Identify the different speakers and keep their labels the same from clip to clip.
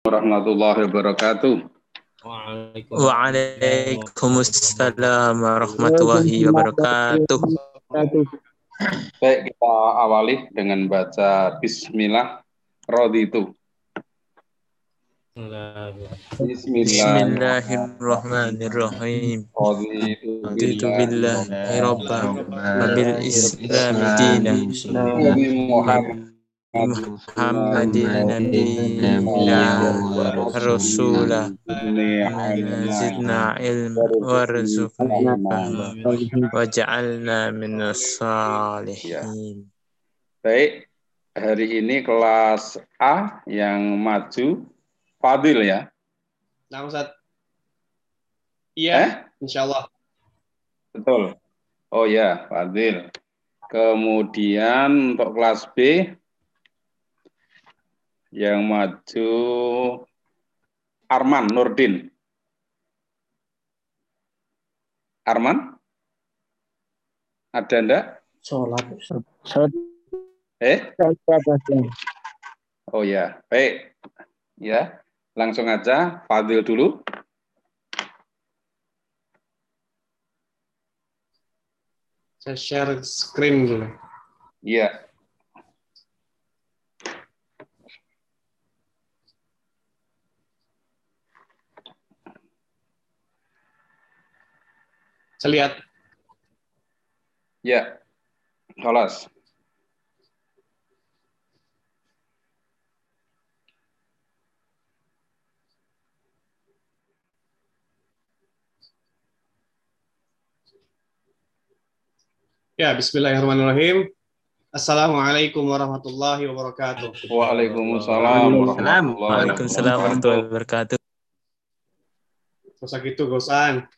Speaker 1: warahmatullahi wabarakatuh.
Speaker 2: Waalaikumsalam warahmatullahi wabarakatuh.
Speaker 1: Baik, kita awali dengan baca Bismillah Raditu.
Speaker 2: Bismillahirrahmanirrahim.
Speaker 1: Raditu
Speaker 2: Raditu billahi rabban wa bil islami dinan
Speaker 1: Nabi Muhammad
Speaker 2: Nabiyya rasulah zidna ilma warzuqna fahma waj'alna minas salihin.
Speaker 1: Baik, hari ini kelas A yang maju Fadil ya.
Speaker 3: Nah, Ustaz. Iya,
Speaker 1: Eh?
Speaker 3: insya Allah.
Speaker 1: Betul. Oh ya, Fadil. Kemudian untuk kelas B yang maju Arman Nurdin. Arman? Ada enggak?
Speaker 4: sholat
Speaker 1: Eh? Oh ya, baik. Ya, langsung aja Fadil dulu.
Speaker 3: Saya share screen dulu.
Speaker 1: Iya.
Speaker 3: Saya lihat.
Speaker 1: Ya. Kelas.
Speaker 3: Ya, Bismillahirrahmanirrahim. Assalamualaikum warahmatullahi wabarakatuh.
Speaker 1: Waalaikumsalam warahmatullahi
Speaker 2: Waalaikumsalam warahmatullahi wabarakatuh.
Speaker 3: Usah gitu, gosan.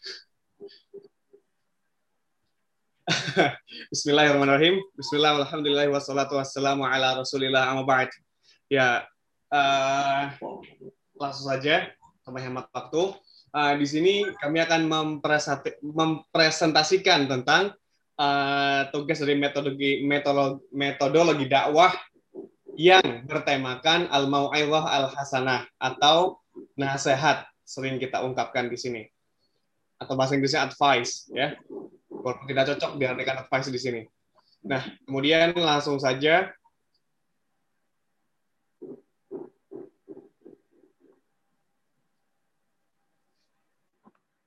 Speaker 3: Bismillahirrahmanirrahim. Bismillah, alhamdulillah, wassalatu wassalamu ala rasulillah amma ba'd. Ya, eh, langsung saja, sama hemat waktu. Eh, di sini kami akan mempresentasikan tentang eh, tugas dari metodologi, metodologi, metodologi dakwah yang bertemakan al-mau'izah al-hasanah atau nasihat sering kita ungkapkan di sini atau bahasa Inggrisnya advice ya walaupun tidak cocok diartikan advice di sini. Nah kemudian langsung saja.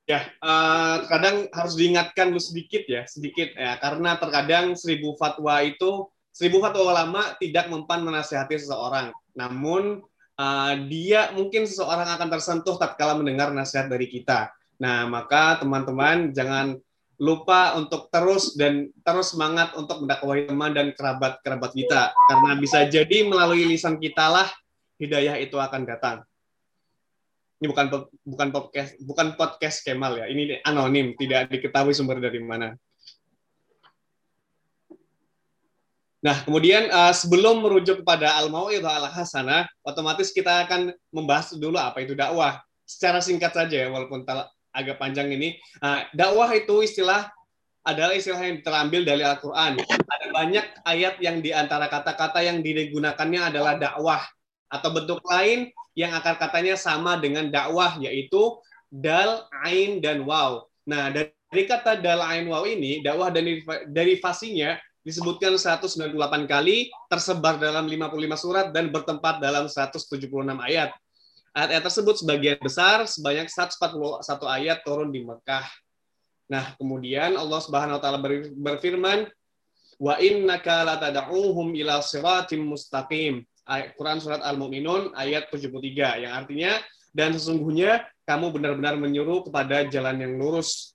Speaker 3: Ya eh, kadang harus diingatkan dulu sedikit ya sedikit ya. Karena terkadang seribu fatwa itu seribu fatwa ulama tidak mempan menasihati seseorang. Namun uh, dia mungkin seseorang akan tersentuh tatkala mendengar nasihat dari kita. Nah, maka teman-teman jangan lupa untuk terus dan terus semangat untuk mendakwai teman dan kerabat-kerabat kita karena bisa jadi melalui lisan kita lah hidayah itu akan datang. Ini bukan bukan podcast bukan podcast Kemal ya. Ini anonim, tidak diketahui sumber dari mana. Nah, kemudian uh, sebelum merujuk kepada al-mau'idhah al-hasanah, otomatis kita akan membahas dulu apa itu dakwah. Secara singkat saja ya, walaupun agak panjang ini. Uh, dakwah itu istilah adalah istilah yang terambil dari Al-Qur'an. Ada banyak ayat yang di antara kata-kata yang digunakannya adalah dakwah atau bentuk lain yang akar katanya sama dengan dakwah yaitu dal, ain dan waw. Nah, dari kata dal, ain, waw ini dakwah dan derivasinya disebutkan 198 kali, tersebar dalam 55 surat dan bertempat dalam 176 ayat. Ayat-ayat tersebut sebagian besar sebanyak 141 ayat turun di Mekah. Nah, kemudian Allah Subhanahu wa taala ber- berfirman, "Wa innaka latad'uhum ila siratim mustaqim." Quran surat Al-Mu'minun ayat 73 yang artinya dan sesungguhnya kamu benar-benar menyuruh kepada jalan yang lurus.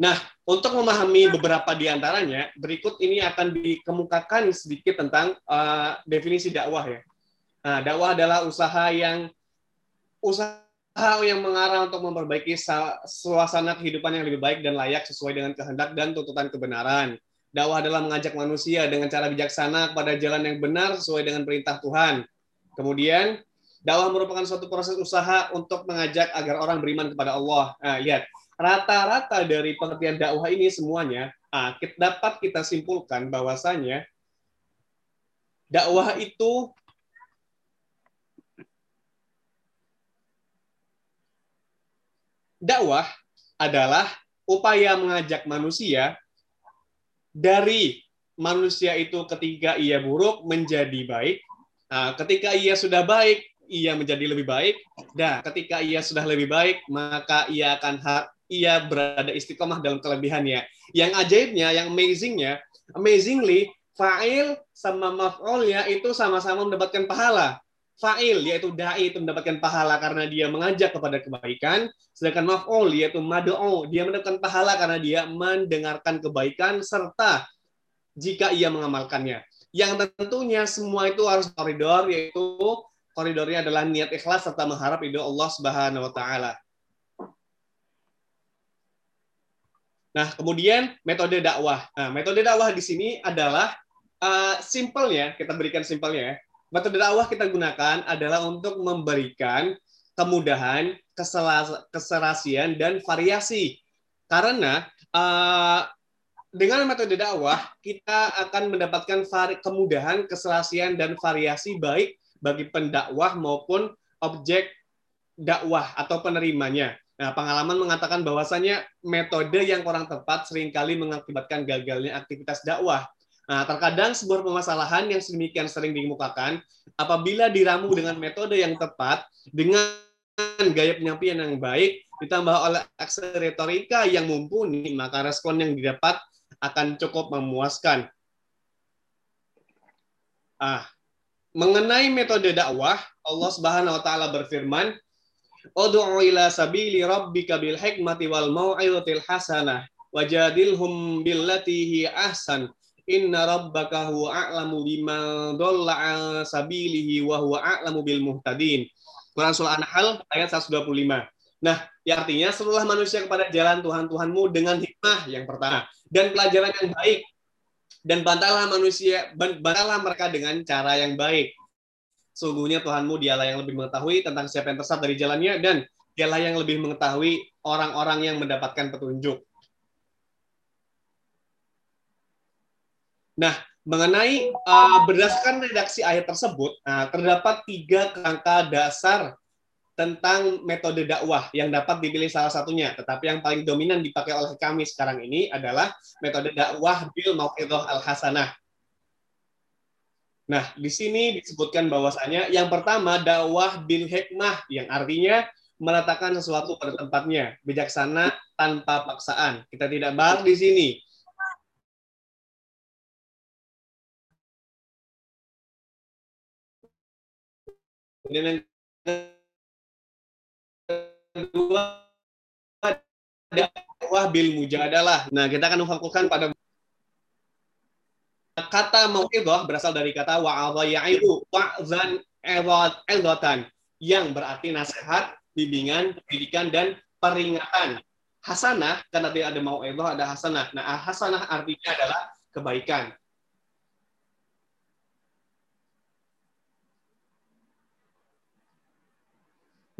Speaker 3: Nah, untuk memahami beberapa di antaranya, berikut ini akan dikemukakan sedikit tentang uh, definisi dakwah ya. Nah, dakwah adalah usaha yang usaha yang mengarah untuk memperbaiki sa- suasana kehidupan yang lebih baik dan layak sesuai dengan kehendak dan tuntutan kebenaran. Dakwah adalah mengajak manusia dengan cara bijaksana kepada jalan yang benar sesuai dengan perintah Tuhan. Kemudian, dakwah merupakan suatu proses usaha untuk mengajak agar orang beriman kepada Allah. Nah, lihat, rata-rata dari pengertian dakwah ini semuanya ah, kita dapat kita simpulkan bahwasanya dakwah itu dakwah adalah upaya mengajak manusia dari manusia itu ketika ia buruk menjadi baik, ah, ketika ia sudah baik ia menjadi lebih baik, dan ketika ia sudah lebih baik maka ia akan ia berada istiqomah dalam kelebihannya. Yang ajaibnya, yang amazingnya, amazingly, fa'il sama maf'ulnya itu sama-sama mendapatkan pahala. Fa'il yaitu dai itu mendapatkan pahala karena dia mengajak kepada kebaikan, sedangkan maf'ul yaitu mad'u dia mendapatkan pahala karena dia mendengarkan kebaikan serta jika ia mengamalkannya. Yang tentunya semua itu harus koridor yaitu koridornya adalah niat ikhlas serta mengharap ridho Allah Subhanahu wa taala. Nah, kemudian metode dakwah. Nah, metode dakwah di sini adalah uh, simpelnya, kita berikan simpelnya ya. Metode dakwah kita gunakan adalah untuk memberikan kemudahan, keserasian, dan variasi. Karena uh, dengan metode dakwah kita akan mendapatkan kemudahan, keserasian dan variasi baik bagi pendakwah maupun objek dakwah atau penerimanya. Nah, pengalaman mengatakan bahwasanya metode yang kurang tepat sering kali mengakibatkan gagalnya aktivitas dakwah. Nah, terkadang sebuah permasalahan yang sedemikian sering dikemukakan apabila diramu dengan metode yang tepat dengan gaya penyampaian yang baik ditambah oleh aksi retorika yang mumpuni, maka respon yang didapat akan cukup memuaskan. Ah, mengenai metode dakwah, Allah Subhanahu wa taala berfirman, "Ud'u ila sabili rabbika bil hikmati wal mau'izatil hasanah wajadilhum billati hi ahsan." Inna rabbaka huwa a'lamu bima dhalla an sabilihi wa huwa a'lamu bil muhtadin. Quran surah An-Nahl ayat 125. Nah, yang artinya seluruh manusia kepada jalan Tuhan Tuhanmu dengan hikmah yang pertama dan pelajaran yang baik dan bantalah manusia bantalah mereka dengan cara yang baik sungguhnya Tuhanmu dialah yang lebih mengetahui tentang siapa yang tersesat dari jalannya dan dialah yang lebih mengetahui orang-orang yang mendapatkan petunjuk nah mengenai uh, berdasarkan redaksi ayat tersebut uh, terdapat tiga kerangka dasar tentang metode dakwah yang dapat dipilih salah satunya. Tetapi yang paling dominan dipakai oleh kami sekarang ini adalah metode dakwah bil mau'idhah al-hasanah. Nah, di sini disebutkan bahwasanya yang pertama dakwah bil hikmah yang artinya meletakkan sesuatu pada tempatnya, bijaksana tanpa paksaan. Kita tidak bahas di sini. Kemudian kedua dakwah bil mujadalah. Nah, kita akan memfokuskan pada kata mau'idhah berasal dari kata wa'adha ya'idu wa'zan edotan yang berarti nasihat, bimbingan, pendidikan dan peringatan. Hasanah karena tidak ada mau'idhah ada hasanah. Nah, hasanah artinya adalah kebaikan.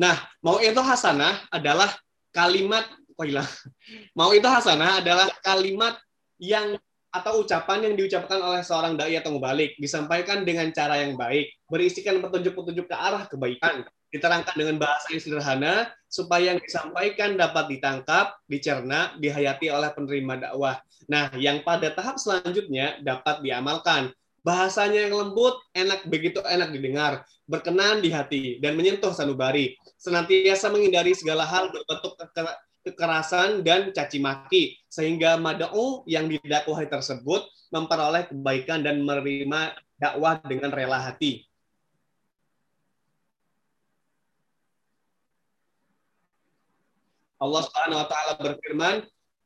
Speaker 3: Nah, mau itu hasanah adalah kalimat oh. Mau itu hasanah adalah kalimat yang atau ucapan yang diucapkan oleh seorang dai atau mubalik disampaikan dengan cara yang baik, berisikan petunjuk-petunjuk ke arah kebaikan, diterangkan dengan bahasa yang sederhana supaya yang disampaikan dapat ditangkap, dicerna, dihayati oleh penerima dakwah. Nah, yang pada tahap selanjutnya dapat diamalkan bahasanya yang lembut, enak begitu enak didengar, berkenan di hati dan menyentuh sanubari. Senantiasa menghindari segala hal berbentuk kekerasan dan caci maki sehingga mad'u yang didakwahi tersebut memperoleh kebaikan dan menerima dakwah dengan rela hati. Allah Subhanahu wa taala berfirman,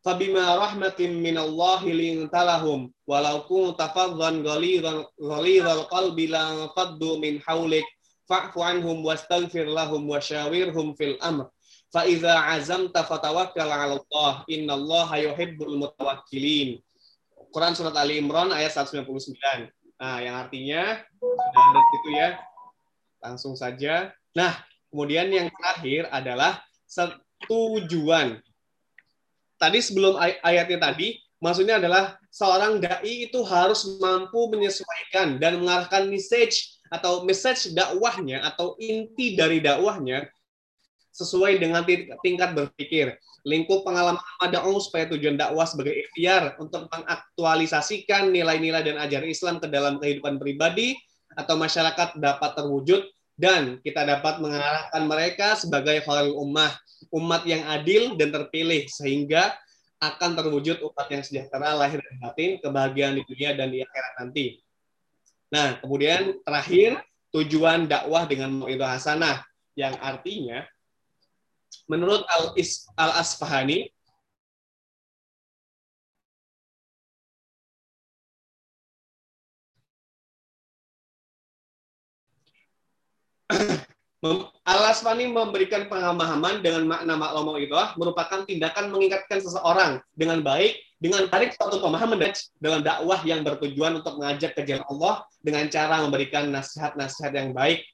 Speaker 3: fabima rahmatin minallahi lintalahum walau kunta faddan ghalidhal qalbi lan faddu min haulik fa'fu anhum wastaghfir lahum wasyawirhum fil amr fa idza azamta fatawakkal 'ala Allah innallaha yuhibbul mutawakkilin. Quran surat Ali Imran ayat 199 nah yang artinya sudah ada itu ya. Langsung saja. Nah kemudian yang terakhir adalah setujuan. Tadi sebelum ay ayatnya tadi, maksudnya adalah seorang dai itu harus mampu menyesuaikan dan mengarahkan message atau message dakwahnya atau inti dari dakwahnya sesuai dengan tingkat berpikir. Lingkup pengalaman mada'u supaya tujuan dakwah sebagai ikhtiar untuk mengaktualisasikan nilai-nilai dan ajaran Islam ke dalam kehidupan pribadi atau masyarakat dapat terwujud dan kita dapat mengarahkan mereka sebagai khalil ummah, umat yang adil dan terpilih sehingga akan terwujud umat yang sejahtera lahir dan batin, kebahagiaan di dunia dan di akhirat nanti. Nah, kemudian terakhir tujuan dakwah dengan mu'idah hasanah yang artinya menurut Al-Asfahani Al-Asfani memberikan pemahaman dengan makna maklum itu merupakan tindakan mengingatkan seseorang dengan baik dengan tarik suatu pemahaman dalam dakwah yang bertujuan untuk mengajak ke jalan Allah dengan cara memberikan nasihat-nasihat yang baik.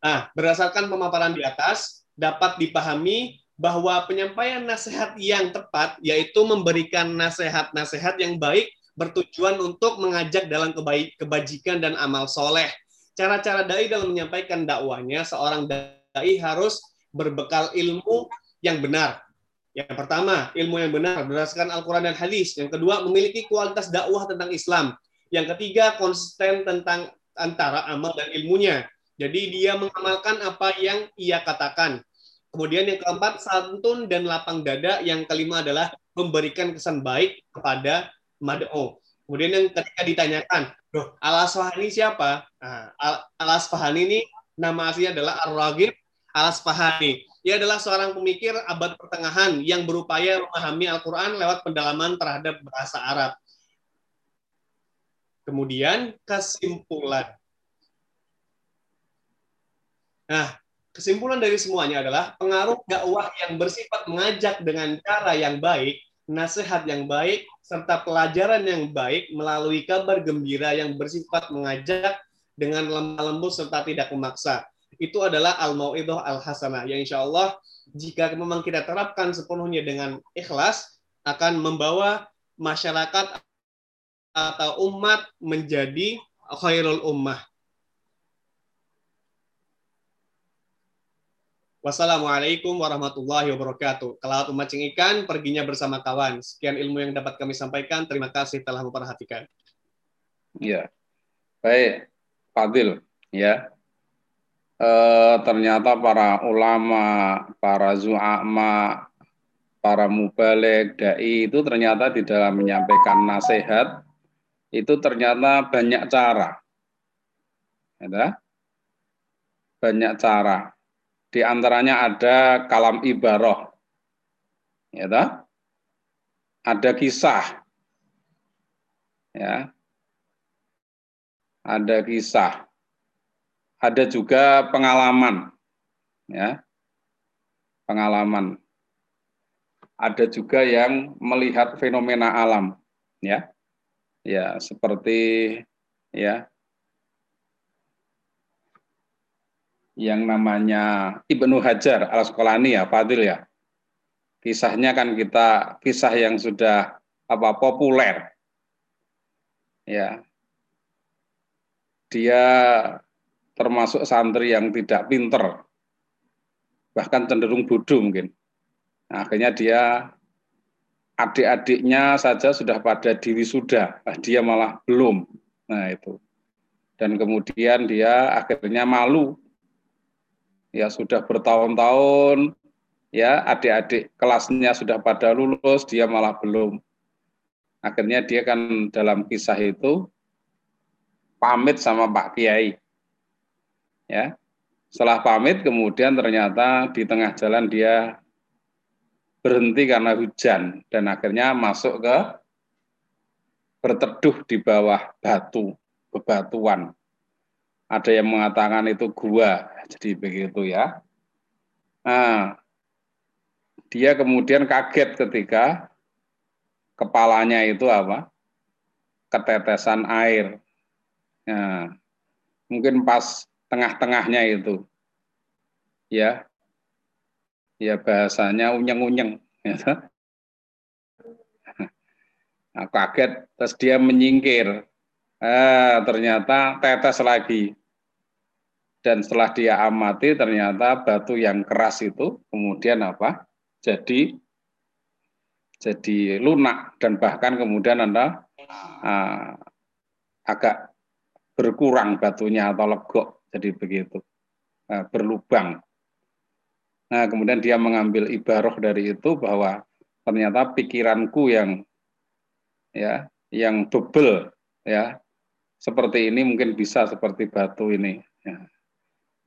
Speaker 3: Nah, berdasarkan pemaparan di atas dapat dipahami bahwa penyampaian nasihat yang tepat yaitu memberikan nasihat-nasihat yang baik bertujuan untuk mengajak dalam kebaik, kebajikan dan amal soleh cara-cara dai dalam menyampaikan dakwahnya seorang dai harus berbekal ilmu yang benar. Yang pertama, ilmu yang benar berdasarkan Al-Quran dan hadis. Yang kedua, memiliki kualitas dakwah tentang Islam. Yang ketiga, konsisten tentang antara amal dan ilmunya. Jadi dia mengamalkan apa yang ia katakan. Kemudian yang keempat, santun dan lapang dada. Yang kelima adalah memberikan kesan baik kepada mad'u. Kemudian yang ketika ditanyakan, Loh, Al-Asfahani siapa? Nah, Al-Asfahani ini nama aslinya adalah Ar-Raghib Al-Asfahani. Ia adalah seorang pemikir abad pertengahan yang berupaya memahami Al-Quran lewat pendalaman terhadap bahasa Arab. Kemudian kesimpulan. Nah, kesimpulan dari semuanya adalah pengaruh dakwah yang bersifat mengajak dengan cara yang baik, nasihat yang baik, serta pelajaran yang baik melalui kabar gembira yang bersifat mengajak dengan lemah lembut serta tidak memaksa. Itu adalah al-mau'idah al-hasanah yang insya Allah jika memang kita terapkan sepenuhnya dengan ikhlas akan membawa masyarakat atau umat menjadi khairul ummah. Wassalamualaikum warahmatullahi wabarakatuh. Kelaut memancing ikan, perginya bersama kawan. Sekian ilmu yang dapat kami sampaikan. Terima kasih telah memperhatikan.
Speaker 1: Ya, baik, Fadil. Ya, e, ternyata para ulama, para zu'ama, para mubalik, dai itu ternyata di dalam menyampaikan nasihat itu ternyata banyak cara. Ya, banyak cara di antaranya ada kalam ibaroh. Ya toh? Ada kisah. Ya. Ada kisah. Ada juga pengalaman. Ya. Pengalaman. Ada juga yang melihat fenomena alam, ya. Ya, seperti ya yang namanya Ibnu Hajar al Asqalani ya Fadil ya. Kisahnya kan kita kisah yang sudah apa populer. Ya. Dia termasuk santri yang tidak pinter. Bahkan cenderung bodoh mungkin. Nah, akhirnya dia adik-adiknya saja sudah pada diri sudah, nah, dia malah belum. Nah, itu. Dan kemudian dia akhirnya malu ya sudah bertahun-tahun. Ya adik-adik kelasnya sudah pada lulus dia malah belum. Akhirnya dia kan dalam kisah itu pamit sama Pak Kiai. Ya setelah pamit kemudian ternyata di tengah jalan dia berhenti karena hujan dan akhirnya masuk ke berteduh di bawah batu bebatuan ada yang mengatakan itu gua jadi begitu ya. Nah, dia kemudian kaget ketika kepalanya itu apa? Ketetesan air. Nah, mungkin pas tengah-tengahnya itu. Ya. Ya bahasanya unyeng-unyeng. Ya. Nah, kaget, terus dia menyingkir. Eh, ternyata tetes lagi dan setelah dia amati ternyata batu yang keras itu kemudian apa? Jadi jadi lunak dan bahkan kemudian anda uh, agak berkurang batunya atau legok jadi begitu uh, berlubang. Nah kemudian dia mengambil ibaroh dari itu bahwa ternyata pikiranku yang ya yang double ya seperti ini mungkin bisa seperti batu ini. Ya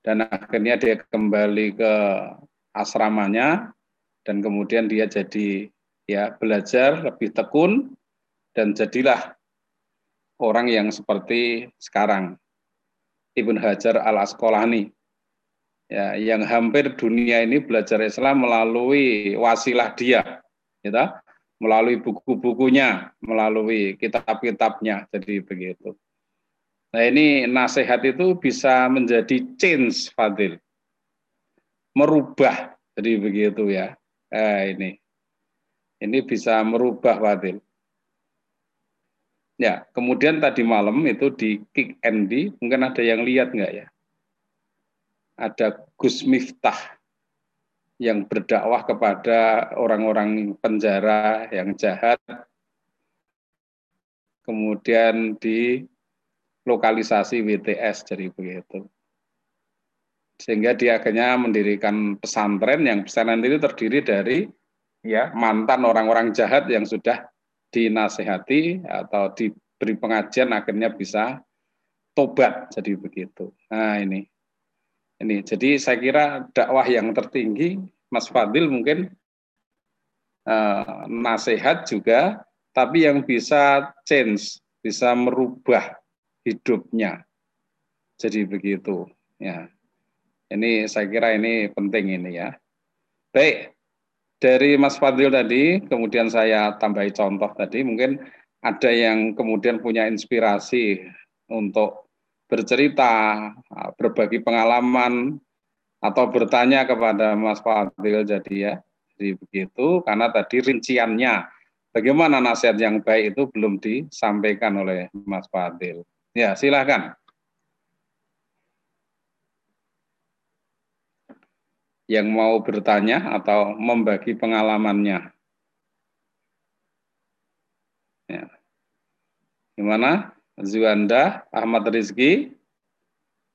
Speaker 1: dan akhirnya dia kembali ke asramanya dan kemudian dia jadi ya belajar lebih tekun dan jadilah orang yang seperti sekarang. Ibn Hajar al Asqalani ya yang hampir dunia ini belajar Islam melalui wasilah dia gitu melalui buku-bukunya melalui kitab-kitabnya jadi begitu Nah ini nasihat itu bisa menjadi change Fadil. Merubah. Jadi begitu ya. Eh, ini. Ini bisa merubah Fadil. Ya, kemudian tadi malam itu di Kick Andy, mungkin ada yang lihat nggak ya? Ada Gus Miftah yang berdakwah kepada orang-orang penjara yang jahat. Kemudian di lokalisasi WTS jadi begitu. Sehingga dia akhirnya mendirikan pesantren yang pesantren itu terdiri dari ya mantan orang-orang jahat yang sudah dinasehati atau diberi pengajian akhirnya bisa tobat jadi begitu. Nah ini ini jadi saya kira dakwah yang tertinggi Mas Fadil mungkin eh, nasihat juga tapi yang bisa change bisa merubah hidupnya. Jadi begitu, ya. Ini saya kira ini penting ini ya. Baik, dari Mas Fadil tadi, kemudian saya tambahi contoh tadi, mungkin ada yang kemudian punya inspirasi untuk bercerita, berbagi pengalaman, atau bertanya kepada Mas Fadil jadi ya. Jadi begitu, karena tadi rinciannya, bagaimana nasihat yang baik itu belum disampaikan oleh Mas Fadil. Ya, silakan. Yang mau bertanya atau membagi pengalamannya. Ya. Gimana? Zuanda, Ahmad Rizki,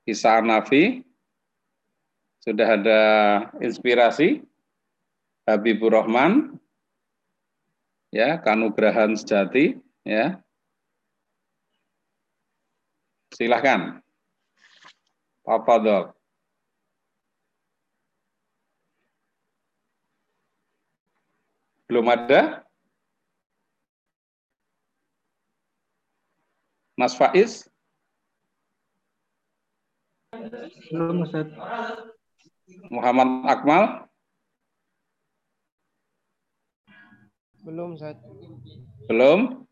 Speaker 1: Isa Nafi, sudah ada inspirasi? Habibur Rahman, ya, Kanugrahan Sejati, ya, Silahkan. Papa Dok. Belum ada? Mas Faiz?
Speaker 2: Belum, Ustaz.
Speaker 1: Muhammad Akmal?
Speaker 2: Belum, Ustaz.
Speaker 1: Belum?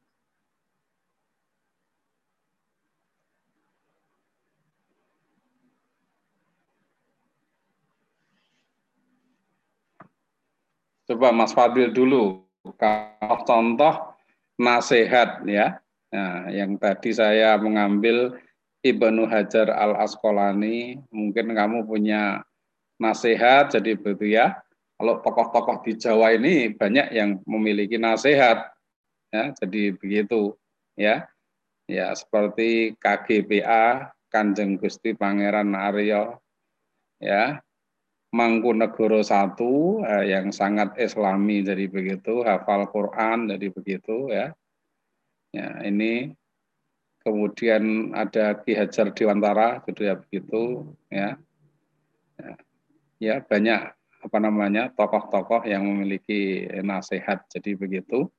Speaker 1: Coba Mas Fadil dulu, kalau contoh nasihat ya, nah, yang tadi saya mengambil Ibnu Hajar al Asqalani, mungkin kamu punya nasihat, jadi begitu ya. Kalau tokoh-tokoh di Jawa ini banyak yang memiliki nasihat, ya, jadi begitu ya. Ya seperti KGPA, Kanjeng Gusti Pangeran Aryo, ya Mangkunegoro satu eh, yang sangat Islami jadi begitu, hafal Quran jadi begitu ya. Ya ini kemudian ada Ki Hajar Dewantara gitu ya begitu ya. ya. Ya banyak apa namanya tokoh-tokoh yang memiliki nasihat jadi begitu.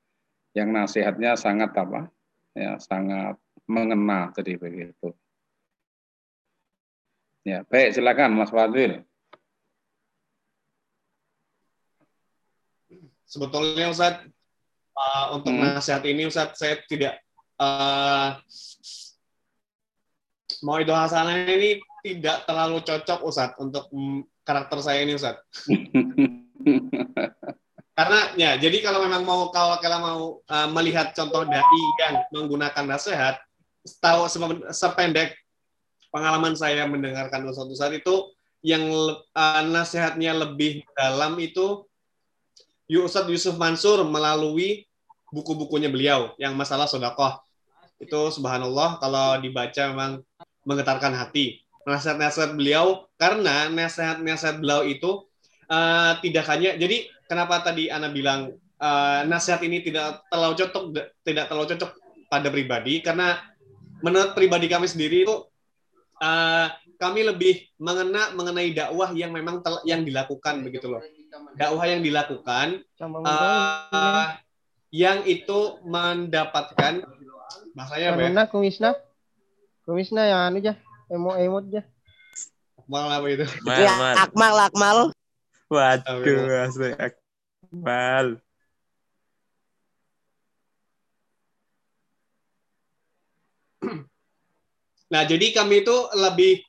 Speaker 1: Yang nasihatnya sangat apa? Ya sangat mengena jadi begitu. Ya, baik silakan Mas Fadil.
Speaker 3: Sebetulnya Ustaz uh, untuk hmm. nasihat ini Ustaz saya tidak uh, mau itu hasanah ini tidak terlalu cocok Ustaz untuk karakter saya ini Ustaz. Karena ya jadi kalau memang mau kalau kalau mau uh, melihat contoh dai yang menggunakan nasihat tahu sependek pengalaman saya mendengarkan Ustaz-Ustaz itu yang uh, nasihatnya lebih dalam itu Ustaz Yusuf Mansur melalui buku-bukunya beliau yang masalah sodakoh. Itu subhanallah kalau dibaca memang menggetarkan hati. Nasihat-nasihat beliau karena nasihat-nasihat beliau itu uh, tidak hanya jadi kenapa tadi Ana bilang uh, nasihat ini tidak terlalu cocok tidak terlalu cocok pada pribadi karena menurut pribadi kami sendiri itu uh, kami lebih mengena mengenai dakwah yang memang tel, yang dilakukan begitu loh dakwah yang dilakukan uh, yang itu mendapatkan bahasanya apa ya?
Speaker 4: kumisna kumisna yang anu aja emo emot aja
Speaker 3: akmal apa itu
Speaker 2: ya,
Speaker 4: akmal. Akmal
Speaker 2: waduh asli akmal.
Speaker 3: Nah, jadi kami itu lebih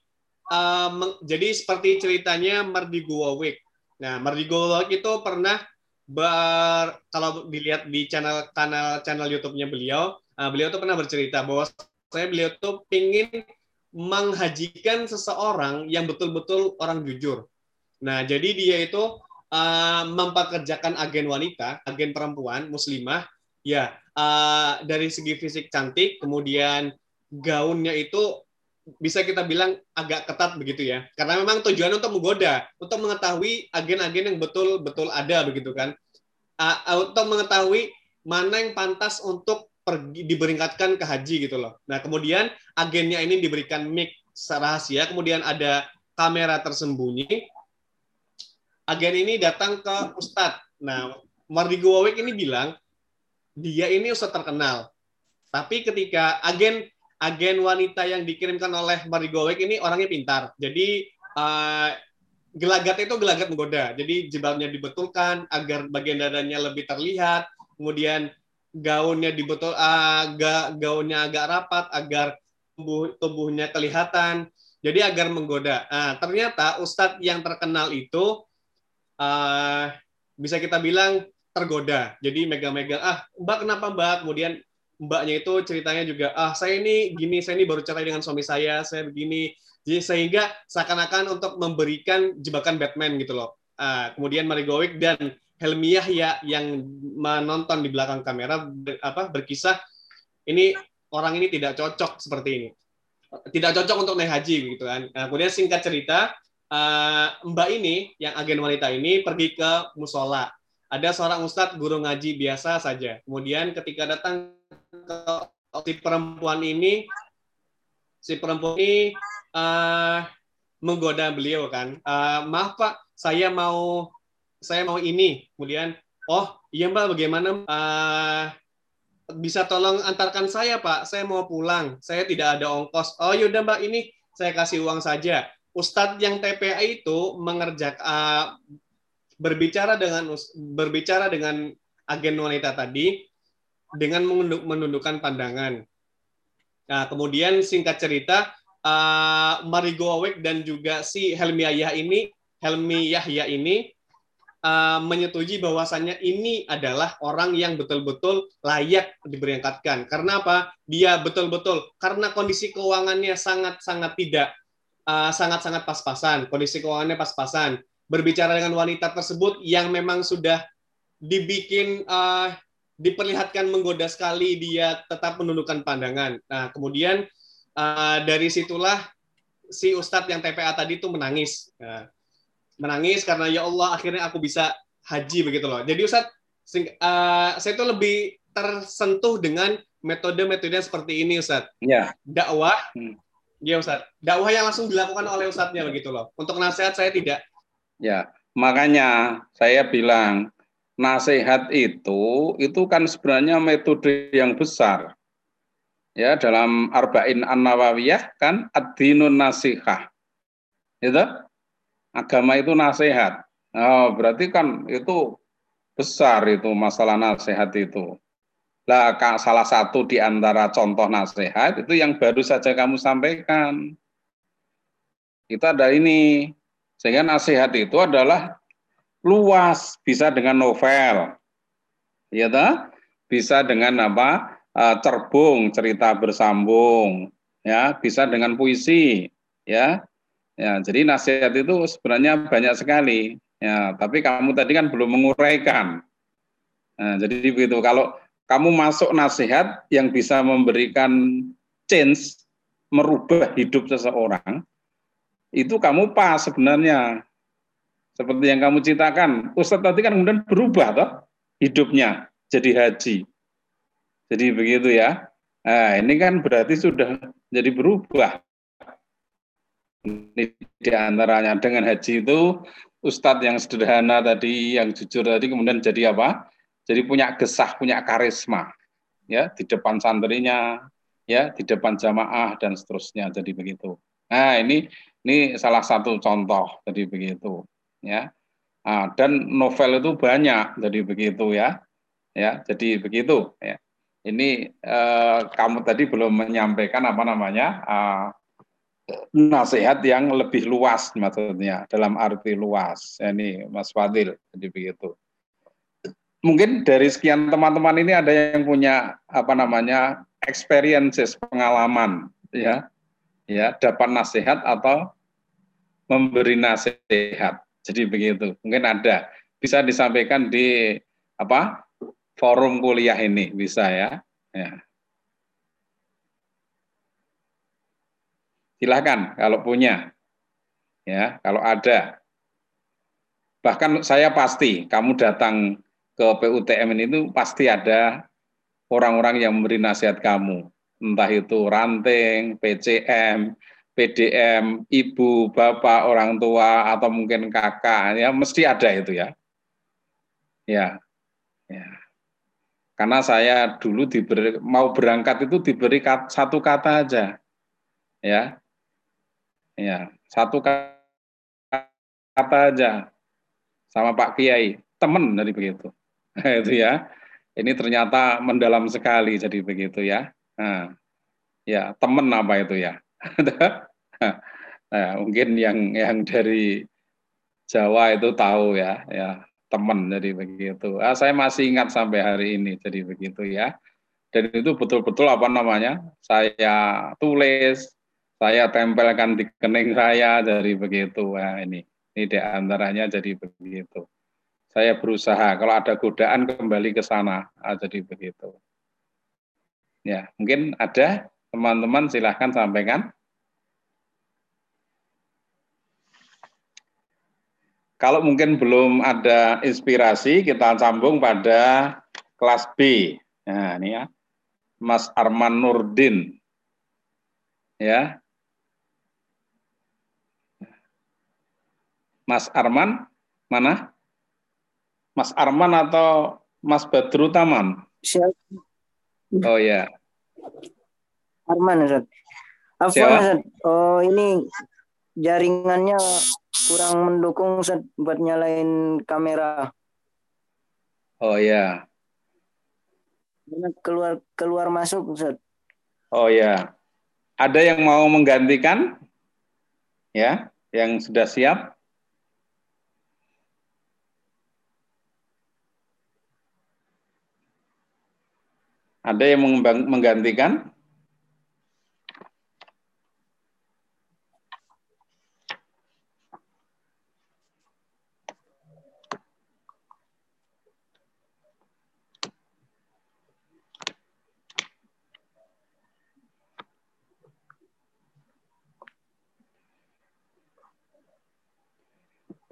Speaker 3: uh, jadi seperti ceritanya Mardigo Wawik. Nah, Mardigo itu pernah ber, kalau dilihat di channel kanal channel YouTube-nya beliau, uh, beliau tuh pernah bercerita bahwa saya beliau tuh ingin menghajikan seseorang yang betul-betul orang jujur. Nah, jadi dia itu uh, mempekerjakan agen wanita, agen perempuan muslimah, ya uh, dari segi fisik cantik, kemudian gaunnya itu bisa kita bilang agak ketat begitu ya. Karena memang tujuan untuk menggoda, untuk mengetahui agen-agen yang betul-betul ada begitu kan. Uh, untuk mengetahui mana yang pantas untuk pergi diberingkatkan ke haji gitu loh. Nah, kemudian agennya ini diberikan mic rahasia, kemudian ada kamera tersembunyi. Agen ini datang ke Ustadz. Nah, Mardigo Wawik ini bilang dia ini Ustadz terkenal. Tapi ketika agen agen wanita yang dikirimkan oleh Marigowek ini orangnya pintar. Jadi uh, gelagat itu gelagat menggoda. Jadi jilbabnya dibetulkan agar bagian dadanya lebih terlihat. Kemudian gaunnya dibetul uh, gaunnya agak rapat agar tubuh tubuhnya kelihatan. Jadi agar menggoda. Nah, ternyata ustadz yang terkenal itu uh, bisa kita bilang tergoda. Jadi megang-megang, ah mbak kenapa mbak? Kemudian mbaknya itu ceritanya juga ah saya ini gini saya ini baru cerai dengan suami saya saya begini. Jadi sehingga seakan-akan untuk memberikan jebakan Batman gitu loh. Uh, kemudian Marigowick dan Helmi ya yang menonton di belakang kamera ber, apa berkisah ini orang ini tidak cocok seperti ini. Tidak cocok untuk naik haji gitu kan. Nah, kemudian singkat cerita uh, mbak ini yang agen wanita ini pergi ke musola. Ada seorang ustadz guru ngaji biasa saja. Kemudian ketika datang si perempuan ini, si perempuan ini uh, menggoda beliau kan. Uh, maaf pak, saya mau saya mau ini. Kemudian, oh iya mbak, bagaimana? Uh, bisa tolong antarkan saya pak, saya mau pulang. Saya tidak ada ongkos. Oh yaudah mbak, ini saya kasih uang saja. Ustadz yang TPA itu mengerjakan uh, berbicara dengan berbicara dengan agen wanita tadi dengan menundukkan pandangan. Nah, kemudian singkat cerita, uh, Marigo Awek dan juga si Helmi Yahya ini, Helmi Yahya ini uh, menyetujui bahwasannya ini adalah orang yang betul-betul layak diberangkatkan. Karena apa? Dia betul-betul karena kondisi keuangannya sangat-sangat tidak uh, sangat-sangat pas-pasan, kondisi keuangannya pas-pasan berbicara dengan wanita tersebut yang memang sudah dibikin uh, diperlihatkan menggoda sekali dia tetap menundukkan pandangan. Nah, kemudian uh, dari situlah si ustadz yang TPA tadi itu menangis. Uh, menangis karena ya Allah akhirnya aku bisa haji begitu loh. Jadi ustadz uh, saya itu lebih tersentuh dengan metode-metode seperti ini Ustadz.
Speaker 1: Ya.
Speaker 3: Dakwah. Hmm. Ya Ustadz. Dakwah yang langsung dilakukan oleh Ustadznya begitu loh. Untuk nasihat saya tidak
Speaker 1: Ya, makanya saya bilang nasihat itu itu kan sebenarnya metode yang besar. Ya, dalam Arba'in An-Nawawiyah kan ad-dinun nasihah. Itu agama itu nasihat. Oh, berarti kan itu besar itu masalah nasihat itu. Lah salah satu di antara contoh nasihat itu yang baru saja kamu sampaikan. Itu ada ini sehingga nasihat itu adalah luas, bisa dengan novel, ya Bisa dengan apa? Eh, cerbung, cerita bersambung, ya bisa dengan puisi, ya. Ya, jadi nasihat itu sebenarnya banyak sekali. Ya, tapi kamu tadi kan belum menguraikan. Nah, jadi begitu. Kalau kamu masuk nasihat yang bisa memberikan change, merubah hidup seseorang, itu kamu pas sebenarnya. Seperti yang kamu ceritakan, Ustadz tadi kan kemudian berubah toh hidupnya jadi haji. Jadi begitu ya. Nah, ini kan berarti sudah jadi berubah. Ini di antaranya dengan haji itu Ustadz yang sederhana tadi, yang jujur tadi kemudian jadi apa? Jadi punya gesah, punya karisma, ya di depan santrinya, ya di depan jamaah dan seterusnya. Jadi begitu. Nah ini ini salah satu contoh. Jadi begitu ya. Nah, dan novel itu banyak, jadi begitu ya, ya, jadi begitu ya. Ini eh, kamu tadi belum menyampaikan apa namanya eh, nasihat yang lebih luas maksudnya dalam arti luas. Ya, ini Mas Fadil, jadi begitu. Mungkin dari sekian teman-teman ini ada yang punya apa namanya experiences pengalaman ya ya dapat nasihat atau memberi nasihat jadi begitu. Mungkin ada bisa disampaikan di apa forum kuliah ini bisa ya. ya. Silahkan kalau punya, ya kalau ada. Bahkan saya pasti kamu datang ke PUTM ini itu pasti ada orang-orang yang memberi nasihat kamu, entah itu ranting, PCM, PDM, ibu, bapak, orang tua, atau mungkin kakak, ya mesti ada itu ya. Ya, ya. Karena saya dulu diberi, mau berangkat itu diberi kat, satu kata aja, ya, ya, satu kata aja sama Pak Kiai, temen dari begitu, itu ya. Ini ternyata mendalam sekali jadi begitu ya. Nah, ya temen apa itu ya nah, mungkin yang yang dari Jawa itu tahu ya, ya teman jadi begitu. Ah, saya masih ingat sampai hari ini jadi begitu ya. Dan itu betul-betul apa namanya? Saya tulis, saya tempelkan di kening saya jadi begitu. Nah, ini ini di antaranya jadi begitu. Saya berusaha kalau ada godaan kembali ke sana, ah, jadi begitu. Ya, mungkin ada Teman-teman silahkan sampaikan. Kalau mungkin belum ada inspirasi, kita sambung pada kelas B. Nah, ini ya. Mas Arman Nurdin. Ya. Mas Arman, mana? Mas Arman atau Mas Badru Taman? Oh ya.
Speaker 5: Arman Ustaz. Afwan Ustaz. Oh ini jaringannya kurang mendukung Ustaz buat nyalain kamera.
Speaker 1: Oh ya.
Speaker 5: Keluar keluar masuk Ustaz.
Speaker 1: Oh ya. Ada yang mau menggantikan? Ya, yang sudah siap? Ada yang menggantikan?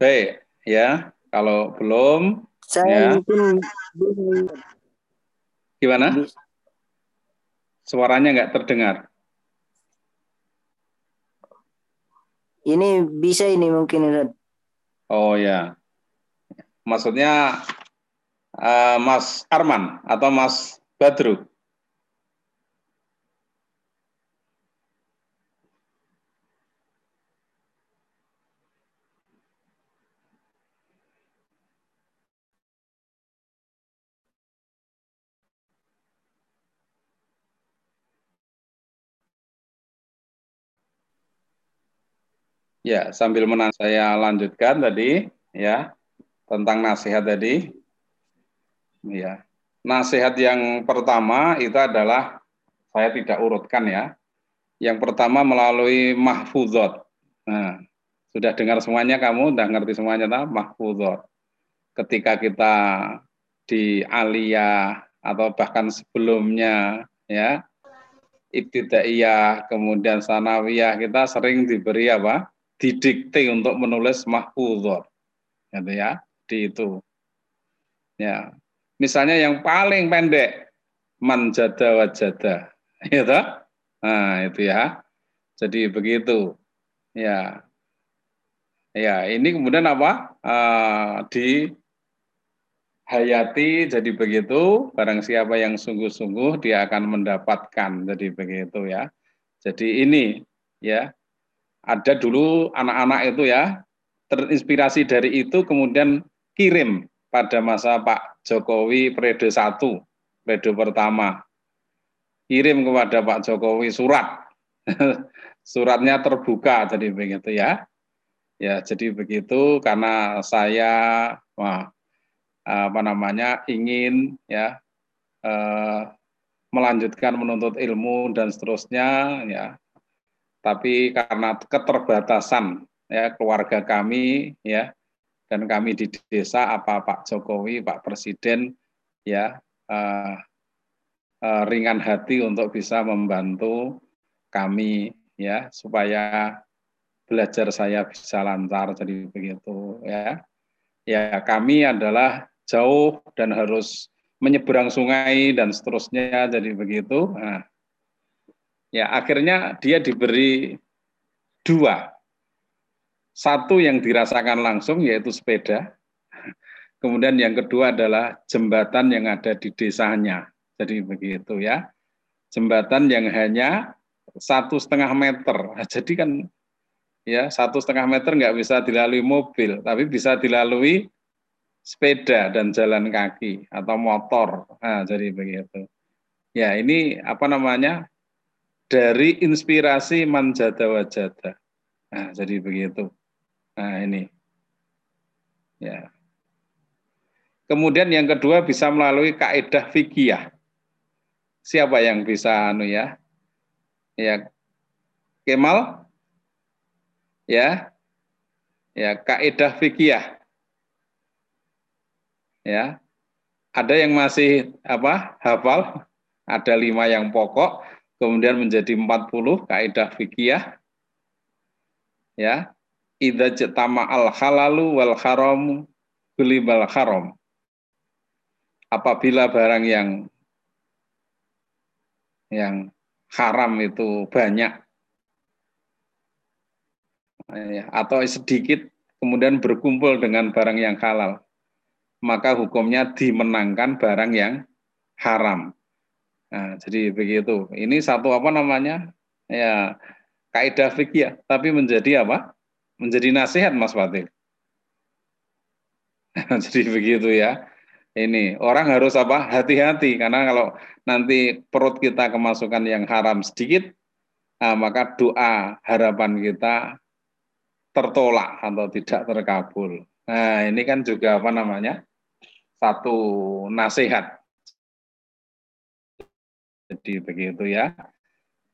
Speaker 1: Baik, ya. Kalau belum,
Speaker 5: saya ya. mungkin
Speaker 1: gimana? Suaranya nggak terdengar.
Speaker 5: Ini bisa ini mungkin
Speaker 1: Oh ya, maksudnya uh, Mas Arman atau Mas Badru? Ya, sambil menang saya lanjutkan tadi ya tentang nasihat tadi. Ya. Nasihat yang pertama itu adalah saya tidak urutkan ya. Yang pertama melalui mahfuzot. Nah, sudah dengar semuanya kamu, sudah ngerti semuanya tak? Mahfuzot. Ketika kita di aliyah atau bahkan sebelumnya ya ibtidaiyah kemudian sanawiyah kita sering diberi apa didikte untuk menulis mahfuzot gitu ya di itu. Ya. Misalnya yang paling pendek manjada wajada gitu? Nah itu ya. Jadi begitu. Ya. Ya ini kemudian apa? Uh, di hayati jadi begitu. Barang siapa yang sungguh-sungguh dia akan mendapatkan. Jadi begitu ya. Jadi ini ya ada dulu anak-anak itu ya terinspirasi dari itu kemudian kirim pada masa Pak Jokowi periode satu periode pertama. Kirim kepada Pak Jokowi surat. Suratnya terbuka jadi begitu ya. Ya jadi begitu karena saya wah apa namanya ingin ya eh, melanjutkan menuntut ilmu dan seterusnya ya tapi karena keterbatasan ya keluarga kami ya dan kami di desa apa Pak Jokowi Pak Presiden ya eh, eh, ringan hati untuk bisa membantu kami ya supaya belajar saya bisa lancar jadi begitu ya ya kami adalah jauh dan harus menyeberang sungai dan seterusnya jadi begitu. Nah, ya akhirnya dia diberi dua. Satu yang dirasakan langsung yaitu sepeda. Kemudian yang kedua adalah jembatan yang ada di desanya. Jadi begitu ya. Jembatan yang hanya satu setengah meter. Jadi kan ya satu setengah meter nggak bisa dilalui mobil, tapi bisa dilalui sepeda dan jalan kaki atau motor. Nah, jadi begitu. Ya, ini apa namanya? Dari inspirasi manjada wajada. Nah, jadi begitu. Nah, ini. Ya. Kemudian yang kedua bisa melalui kaidah fikih. Siapa yang bisa anu ya? Ya. Kemal? Ya. Ya, kaidah fikih ya ada yang masih apa hafal ada lima yang pokok kemudian menjadi 40 kaidah fikih ya idza jatama al halalu wal haram bal haram apabila barang yang yang haram itu banyak ya, atau sedikit kemudian berkumpul dengan barang yang halal maka hukumnya dimenangkan barang yang haram. Nah, jadi begitu. Ini satu apa namanya? Ya, kaidah fikih, tapi menjadi apa? Menjadi nasihat Mas Fatil. jadi begitu ya. Ini orang harus apa? Hati-hati karena kalau nanti perut kita kemasukan yang haram sedikit, nah, maka doa harapan kita tertolak atau tidak terkabul. Nah, ini kan juga apa namanya? satu nasihat. Jadi begitu ya,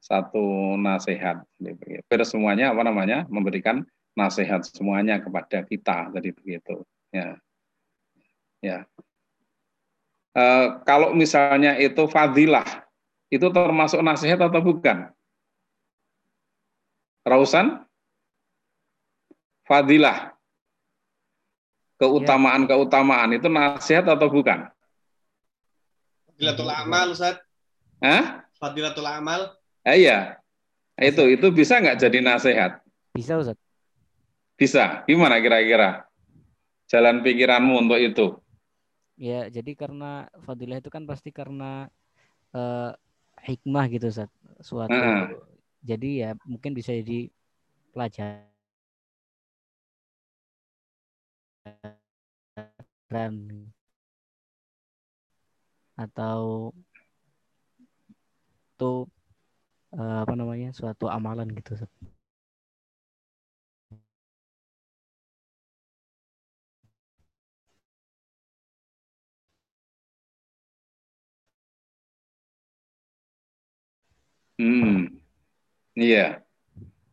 Speaker 1: satu nasihat. Begitu. semuanya apa namanya memberikan nasihat semuanya kepada kita. Jadi begitu. Ya, ya. E, kalau misalnya itu fadilah, itu termasuk nasihat atau bukan? Rausan? Fadilah keutamaan-keutamaan itu nasihat atau bukan?
Speaker 3: Fadilatul amal, Ustaz.
Speaker 1: Hah?
Speaker 3: Fadilatul amal.
Speaker 1: Eh, iya. Itu itu bisa nggak jadi nasihat?
Speaker 2: Bisa, Ustaz.
Speaker 1: Bisa. Gimana kira-kira? Jalan pikiranmu untuk itu.
Speaker 2: Ya, jadi karena fadilah itu kan pasti karena uh, hikmah gitu, Ustaz. Suatu. Uh -huh. Jadi ya mungkin bisa jadi pelajaran atau itu uh, apa namanya suatu amalan gitu
Speaker 1: Hmm. Iya.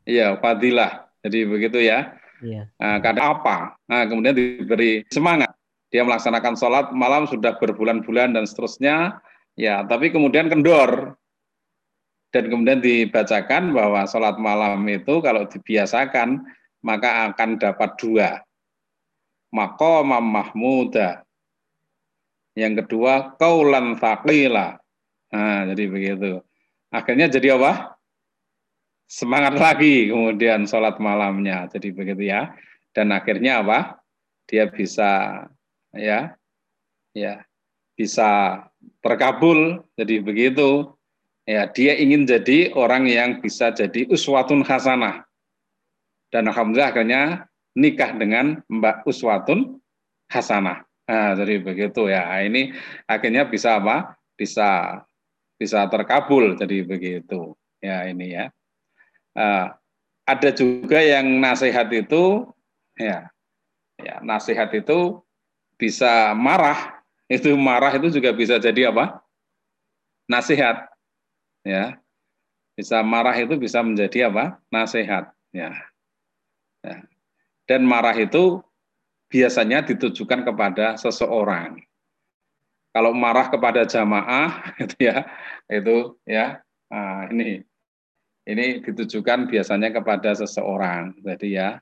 Speaker 1: Iya, fadilah. Jadi begitu ya.
Speaker 2: Iya.
Speaker 1: Nah, kadang apa? Nah, kemudian diberi semangat. Dia melaksanakan sholat malam sudah berbulan-bulan dan seterusnya. Ya, tapi kemudian kendor. Dan kemudian dibacakan bahwa sholat malam itu kalau dibiasakan maka akan dapat dua. Maqamam mahmuda. Yang kedua, kaulan thaqila. Nah, jadi begitu. Akhirnya jadi apa? Semangat lagi kemudian sholat malamnya. Jadi begitu ya. Dan akhirnya apa? Dia bisa ya ya bisa terkabul. Jadi begitu. Ya, dia ingin jadi orang yang bisa jadi uswatun hasanah. Dan alhamdulillah akhirnya nikah dengan Mbak Uswatun Hasanah. Nah, jadi begitu ya. Ini akhirnya bisa apa? Bisa bisa terkabul jadi begitu. Ya, ini ya. Uh, ada juga yang nasihat itu ya ya nasihat itu bisa marah itu marah itu juga bisa jadi apa nasihat ya. Bisa marah itu bisa menjadi apa? Nasihat ya, ya. dan marah itu biasanya ditujukan kepada seseorang. Kalau marah kepada jamaah itu ya itu ya nah, ini ini ditujukan biasanya kepada seseorang. Jadi ya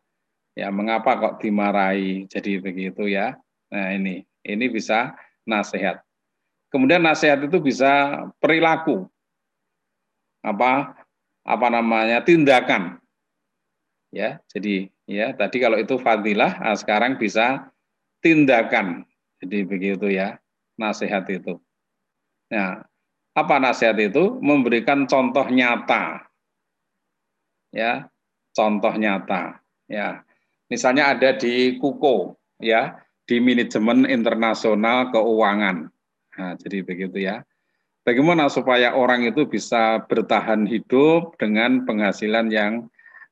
Speaker 1: ya mengapa kok dimarahi jadi begitu ya? Nah ini ini bisa nasihat kemudian nasihat itu bisa perilaku apa apa namanya tindakan. Ya jadi ya tadi kalau itu fadilah nah sekarang bisa tindakan. Jadi begitu ya nasihat itu. Nah apa nasihat itu? Memberikan contoh nyata. Ya contoh nyata. Ya misalnya ada di kuko ya di manajemen internasional keuangan. Nah, jadi begitu ya bagaimana supaya orang itu bisa bertahan hidup dengan penghasilan yang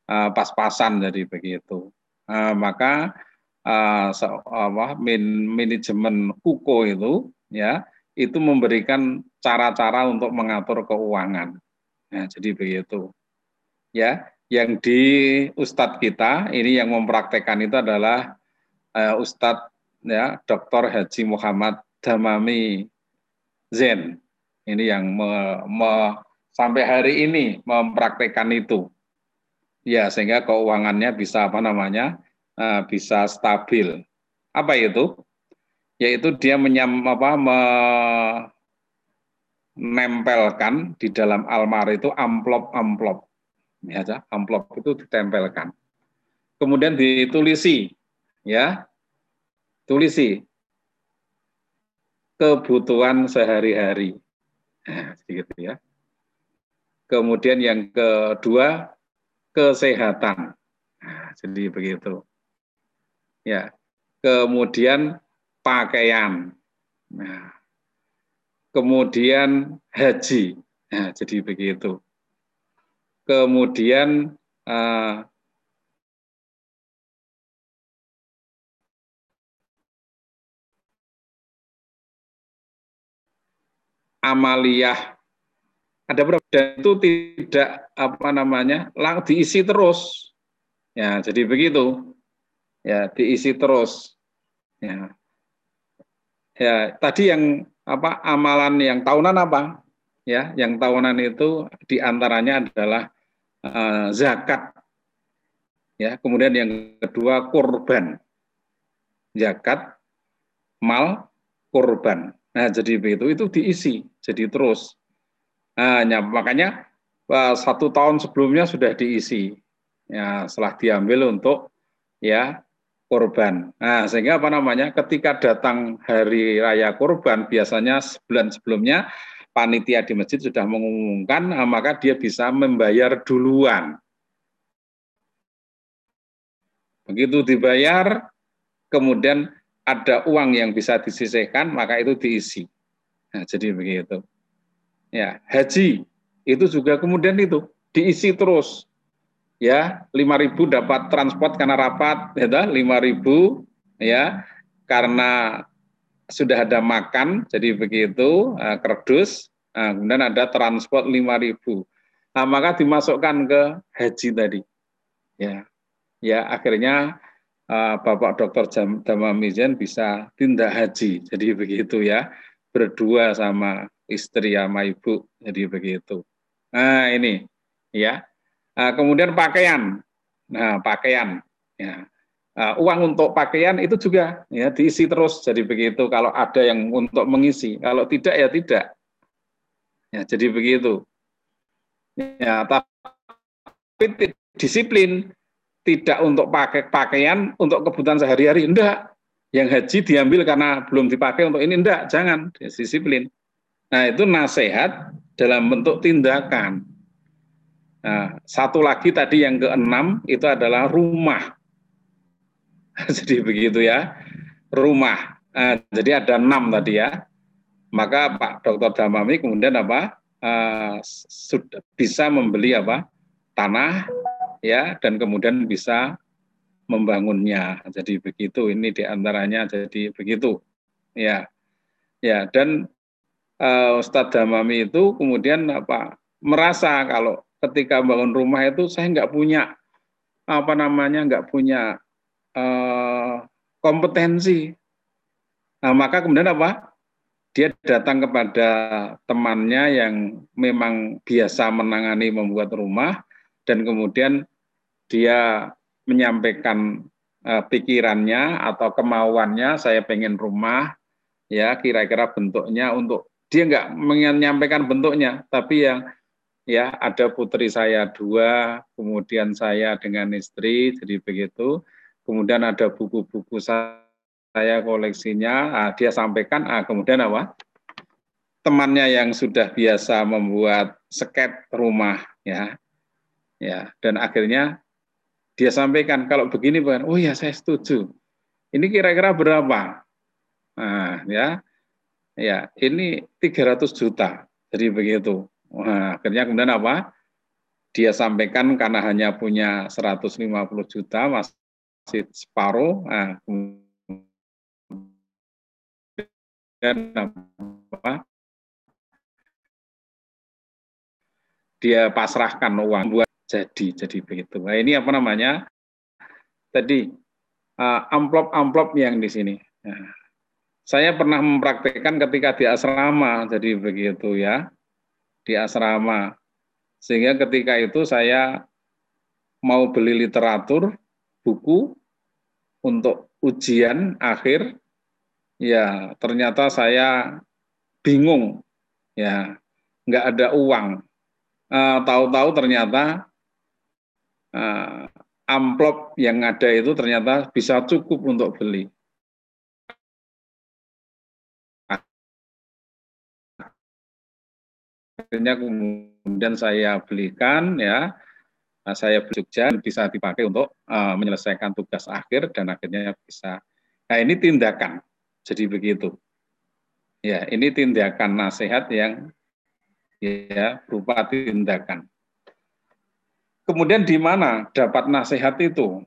Speaker 1: uh, pas-pasan jadi begitu. Uh, maka uh, so, apa, min, manajemen UKO itu ya itu memberikan cara-cara untuk mengatur keuangan. Nah, jadi begitu. Ya, yang di Ustadz kita ini yang mempraktekkan itu adalah uh, Ustadz ya Dr. Haji Muhammad Damami Zen ini yang me, me, sampai hari ini mempraktekkan itu. Ya sehingga keuangannya bisa apa namanya uh, bisa stabil. Apa itu? Yaitu dia menyam apa menempelkan di dalam almari itu amplop-amplop ya amplop itu ditempelkan. Kemudian ditulisi ya. Tulisi. Kebutuhan sehari-hari sedikit ya. Kemudian yang kedua kesehatan. Nah, jadi begitu. Ya. Kemudian pakaian. Nah, kemudian haji. Nah, jadi begitu. Kemudian uh, amaliyah. Ada berapa itu tidak apa namanya lang diisi terus. Ya jadi begitu. Ya diisi terus. Ya. Ya tadi yang apa amalan yang tahunan apa? Ya yang tahunan itu di antaranya adalah uh, zakat. Ya kemudian yang kedua kurban. Zakat mal kurban Nah, jadi begitu itu diisi, jadi terus. Nah, makanya satu tahun sebelumnya sudah diisi. Ya, setelah diambil untuk ya korban. Nah, sehingga apa namanya? Ketika datang hari raya korban, biasanya sebulan sebelumnya panitia di masjid sudah mengumumkan, nah, maka dia bisa membayar duluan. Begitu dibayar, kemudian ada uang yang bisa disisihkan, maka itu diisi. Nah, jadi begitu. Ya, haji itu juga kemudian itu diisi terus. Ya, 5.000 dapat transport karena rapat, ya 5.000 ya karena sudah ada makan, jadi begitu uh, kerdus. Nah, kemudian ada transport 5.000. Nah, maka dimasukkan ke haji tadi. Ya, ya akhirnya uh, Bapak Dr. Damamizen bisa tindak haji. Jadi begitu ya, berdua sama istri sama ibu. Jadi begitu. Nah ini ya. Nah, kemudian pakaian. Nah pakaian. Ya. Uh, uang untuk pakaian itu juga ya diisi terus jadi begitu kalau ada yang untuk mengisi kalau tidak ya tidak ya jadi begitu ya tapi disiplin tidak untuk pakai pakaian untuk kebutuhan sehari-hari enggak. Yang haji diambil karena belum dipakai untuk ini enggak jangan. Disiplin. Nah itu nasihat dalam bentuk tindakan. Nah, satu lagi tadi yang keenam itu adalah rumah. Jadi begitu ya. Rumah. Uh, jadi ada enam tadi ya. Maka Pak Dr. Damami kemudian apa uh, sudah bisa membeli apa tanah ya dan kemudian bisa membangunnya jadi begitu ini di antaranya jadi begitu ya ya dan uh, Ustadz Damami itu kemudian apa merasa kalau ketika bangun rumah itu saya nggak punya apa namanya nggak punya Eh, kompetensi. Nah, maka kemudian apa? Dia datang kepada temannya yang memang biasa menangani membuat rumah dan kemudian dia menyampaikan uh, pikirannya atau kemauannya saya pengen rumah ya kira-kira bentuknya untuk dia nggak menyampaikan bentuknya tapi yang ya ada putri saya dua kemudian saya dengan istri jadi begitu kemudian ada buku-buku saya koleksinya, ah, dia sampaikan, ah, kemudian apa? Temannya yang sudah biasa membuat sket rumah, ya, ya, dan akhirnya dia sampaikan kalau begini bukan, oh ya saya setuju. Ini kira-kira berapa? Nah, ya, ya, ini 300 juta. Jadi begitu. Nah, akhirnya kemudian apa? Dia sampaikan karena hanya punya 150 juta, mas masih separuh. Nah, kemudian apa? Dia pasrahkan uang buat jadi jadi begitu. Nah, ini apa namanya? Tadi uh, amplop-amplop yang di sini. Nah, saya pernah mempraktekkan ketika di asrama, jadi begitu ya, di asrama. Sehingga ketika itu saya mau beli literatur, buku, untuk ujian akhir ya ternyata saya bingung ya nggak ada uang uh, tahu-tahu ternyata uh, amplop yang ada itu ternyata bisa cukup untuk beli akhirnya kemudian saya belikan ya Nah, saya Jogja bisa dipakai untuk uh, menyelesaikan tugas akhir dan akhirnya bisa. Nah ini tindakan, jadi begitu. Ya, ini tindakan nasihat yang ya berupa tindakan. Kemudian di mana dapat nasihat itu?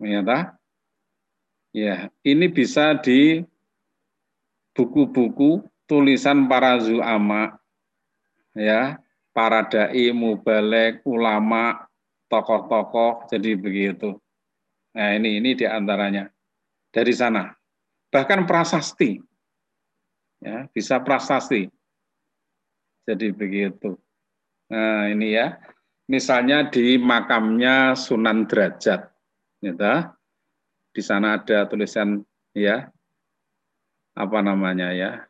Speaker 1: Ya, ya ini bisa di buku-buku tulisan para zuama, ya, para dai, mubalek, ulama, tokoh-tokoh jadi begitu. Nah ini ini di antaranya dari sana. Bahkan prasasti, ya bisa prasasti. Jadi begitu. Nah ini ya, misalnya di makamnya Sunan Derajat, gitu. Di sana ada tulisan ya apa namanya ya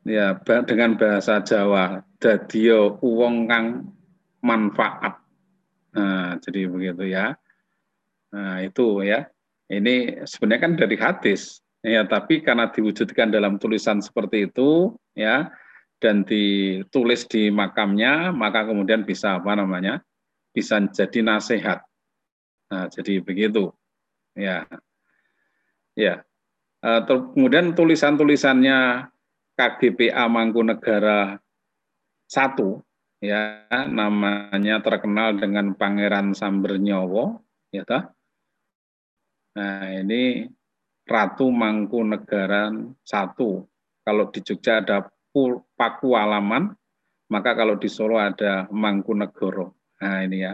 Speaker 1: ya dengan bahasa Jawa dadio uwong kang manfaat. Nah, jadi begitu ya. Nah, itu ya. Ini sebenarnya kan dari hadis. Ya, tapi karena diwujudkan dalam tulisan seperti itu, ya, dan ditulis di makamnya, maka kemudian bisa apa namanya? Bisa jadi nasihat. Nah, jadi begitu. Ya. Ya. Uh, kemudian tulisan-tulisannya KGPA Mangkunegara satu ya namanya terkenal dengan Pangeran Sambernyowo ya toh. Nah, ini Ratu Mangkunegaran satu. Kalau di Jogja ada Pakualaman, Maka kalau di Solo ada Mangkunegoro. Nah ini ya,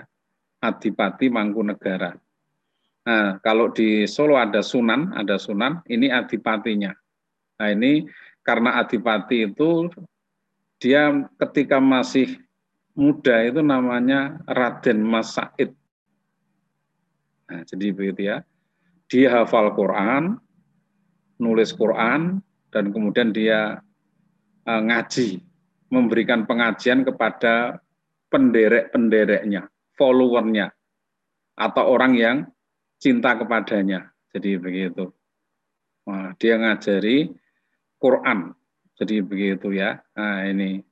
Speaker 1: Adipati Mangkunegara. Nah, kalau di Solo ada Sunan, ada Sunan, ini adipatinya. Nah, ini karena adipati itu dia ketika masih muda itu namanya Raden Mas Said. Nah, jadi begitu ya. Dia hafal Quran, nulis Quran, dan kemudian dia ngaji, memberikan pengajian kepada penderek-pendereknya, followernya, atau orang yang cinta kepadanya. Jadi begitu. Nah, dia ngajari Quran. Jadi begitu ya. Nah, ini.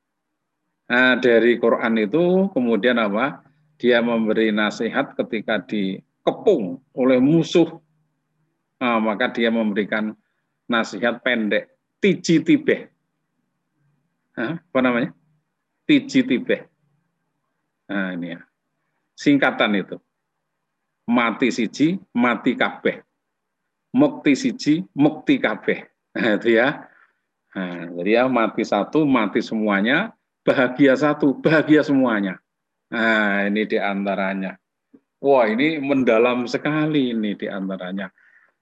Speaker 1: Nah, dari Quran itu kemudian apa? Dia memberi nasihat ketika dikepung oleh musuh. Nah, maka dia memberikan nasihat pendek, tiji tibeh. Apa namanya? Tiji. Nah, ini ya. Singkatan itu. Mati siji, mati kabeh. Mukti siji, mukti kabeh. Nah, itu ya. Nah, jadi ya mati satu, mati semuanya. Bahagia satu, bahagia semuanya. Nah, ini di antaranya. Wah, ini mendalam sekali ini di antaranya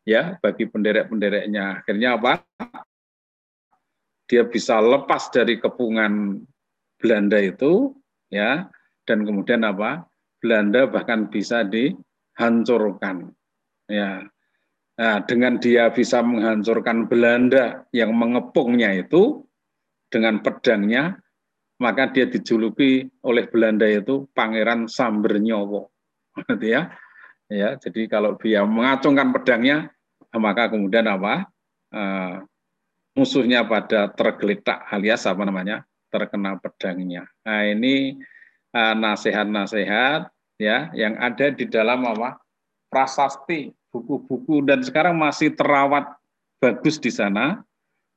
Speaker 1: ya bagi penderek-pendereknya. Akhirnya apa? Dia bisa lepas dari kepungan Belanda itu, ya, dan kemudian apa? Belanda bahkan bisa dihancurkan, ya. Nah, dengan dia bisa menghancurkan Belanda yang mengepungnya itu dengan pedangnya, maka dia dijuluki oleh Belanda itu Pangeran Sambernyowo, gitu ya. Ya, jadi kalau dia mengacungkan pedangnya, maka kemudian apa? Uh, musuhnya pada tergeletak alias apa namanya? terkena pedangnya. Nah, ini uh, nasihat-nasihat ya yang ada di dalam apa? prasasti, buku-buku dan sekarang masih terawat bagus di sana.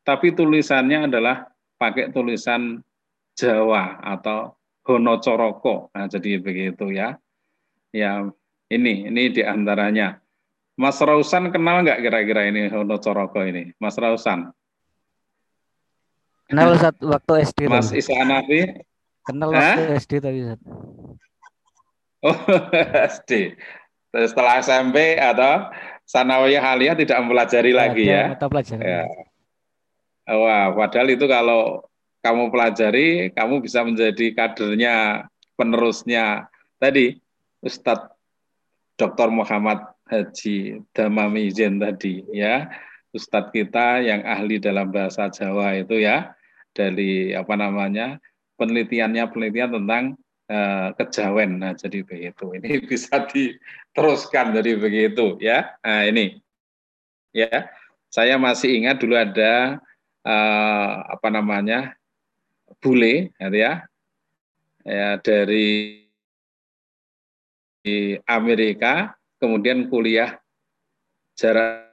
Speaker 1: Tapi tulisannya adalah pakai tulisan Jawa atau Honocoroko. Nah, jadi begitu ya. Ya, ini ini di antaranya. Mas Rausan kenal nggak kira-kira ini Hono Coroko ini? Mas Rausan.
Speaker 2: Kenal saat waktu SD.
Speaker 1: Mas Isa Hanafi.
Speaker 2: Kenal waktu SD tadi Ustaz.
Speaker 1: Oh, SD. Setelah SMP atau Sanawiyah Aliyah tidak mempelajari Ada lagi ya. Mata pelajaran. Ya. Wah, padahal itu kalau kamu pelajari, kamu bisa menjadi kadernya, penerusnya. Tadi Ustadz Dr. Muhammad Haji Damamizen tadi ya Ustadz kita yang ahli dalam bahasa Jawa itu ya dari apa namanya penelitiannya penelitian tentang uh, kejawen. Nah jadi begitu. Ini bisa diteruskan jadi begitu ya. Nah ini. Ya. Saya masih ingat dulu ada uh, apa namanya bule gitu ya. Ya dari Amerika kemudian kuliah jarak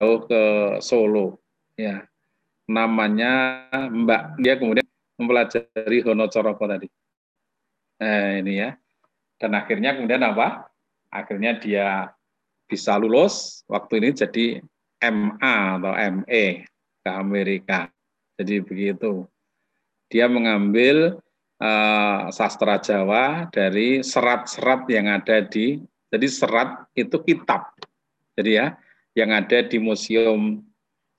Speaker 1: jauh ke Solo. Ya. Namanya Mbak. Dia kemudian mempelajari Honocoroko tadi. Nah ini ya. Dan akhirnya kemudian apa? Akhirnya dia bisa lulus. Waktu ini jadi MA atau ME ke Amerika. Jadi begitu. Dia mengambil uh, sastra Jawa dari serat-serat yang ada di jadi serat itu kitab. Jadi ya yang ada di Museum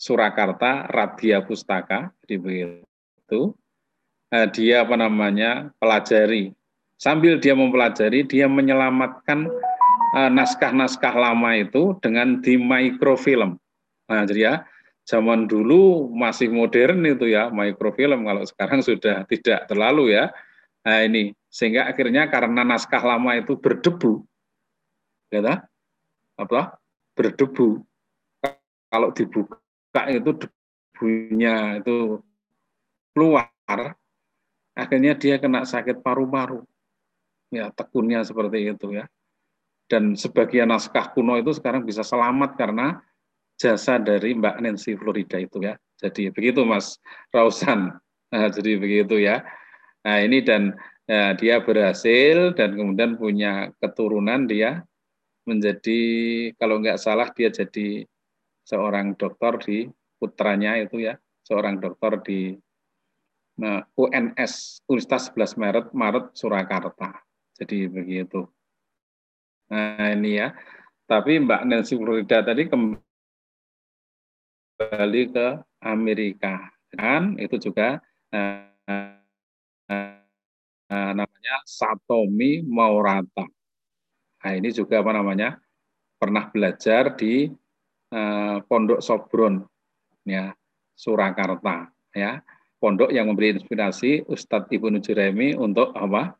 Speaker 1: Surakarta Radia Pustaka jadi begitu. Uh, dia apa namanya pelajari. Sambil dia mempelajari dia menyelamatkan eh, naskah-naskah uh, lama itu dengan di mikrofilm. Nah, jadi ya zaman dulu masih modern itu ya mikrofilm kalau sekarang sudah tidak terlalu ya. Nah ini sehingga akhirnya karena naskah lama itu berdebu. Ya apa? Berdebu kalau dibuka itu debunya itu keluar akhirnya dia kena sakit paru-paru ya tekunnya seperti itu ya dan sebagian naskah kuno itu sekarang bisa selamat karena jasa dari Mbak Nancy Florida itu ya. Jadi begitu Mas Rausan. Nah, jadi begitu ya. Nah ini dan ya, dia berhasil dan kemudian punya keturunan dia menjadi kalau nggak salah dia jadi seorang dokter di putranya itu ya seorang dokter di nah, UNS Universitas 11 Maret Maret Surakarta. Jadi begitu. Nah ini ya. Tapi Mbak Nancy Florida tadi kembali ke Amerika kan itu juga eh, eh, namanya Satomi Maurata. Nah ini juga apa namanya pernah belajar di eh, Pondok Sobron ya Surakarta ya pondok yang memberi inspirasi Ustadz Ibnu Juremi untuk apa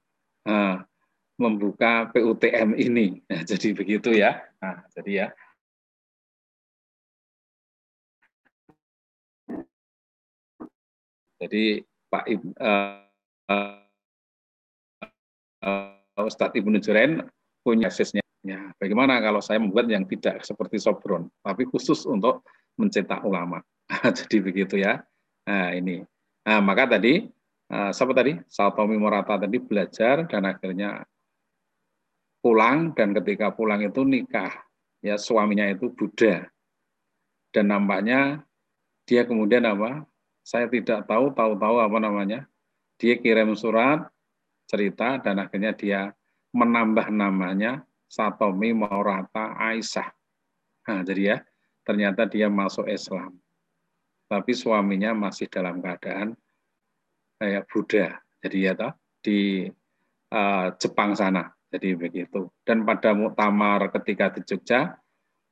Speaker 1: eh, membuka PUTM ini. Nah, jadi begitu ya. Nah, jadi ya. Jadi Pak uh, uh, Ustadz Ibnu Juren punya aksesnya. Ya, bagaimana kalau saya membuat yang tidak seperti Sobron, tapi khusus untuk mencetak ulama. Jadi begitu ya. Nah, ini. Nah, maka tadi uh, siapa tadi? Satomi Morata tadi belajar dan akhirnya pulang dan ketika pulang itu nikah. Ya, suaminya itu Buddha. Dan nampaknya dia kemudian apa? Saya tidak tahu, tahu-tahu apa namanya. Dia kirim surat cerita dan akhirnya dia menambah namanya Satomi Maurata Aisyah. Nah, jadi ya, ternyata dia masuk Islam. Tapi suaminya masih dalam keadaan kayak Buddha. Jadi ya toh, di uh, Jepang sana. Jadi begitu. Dan pada muktamar ketika di Jogja,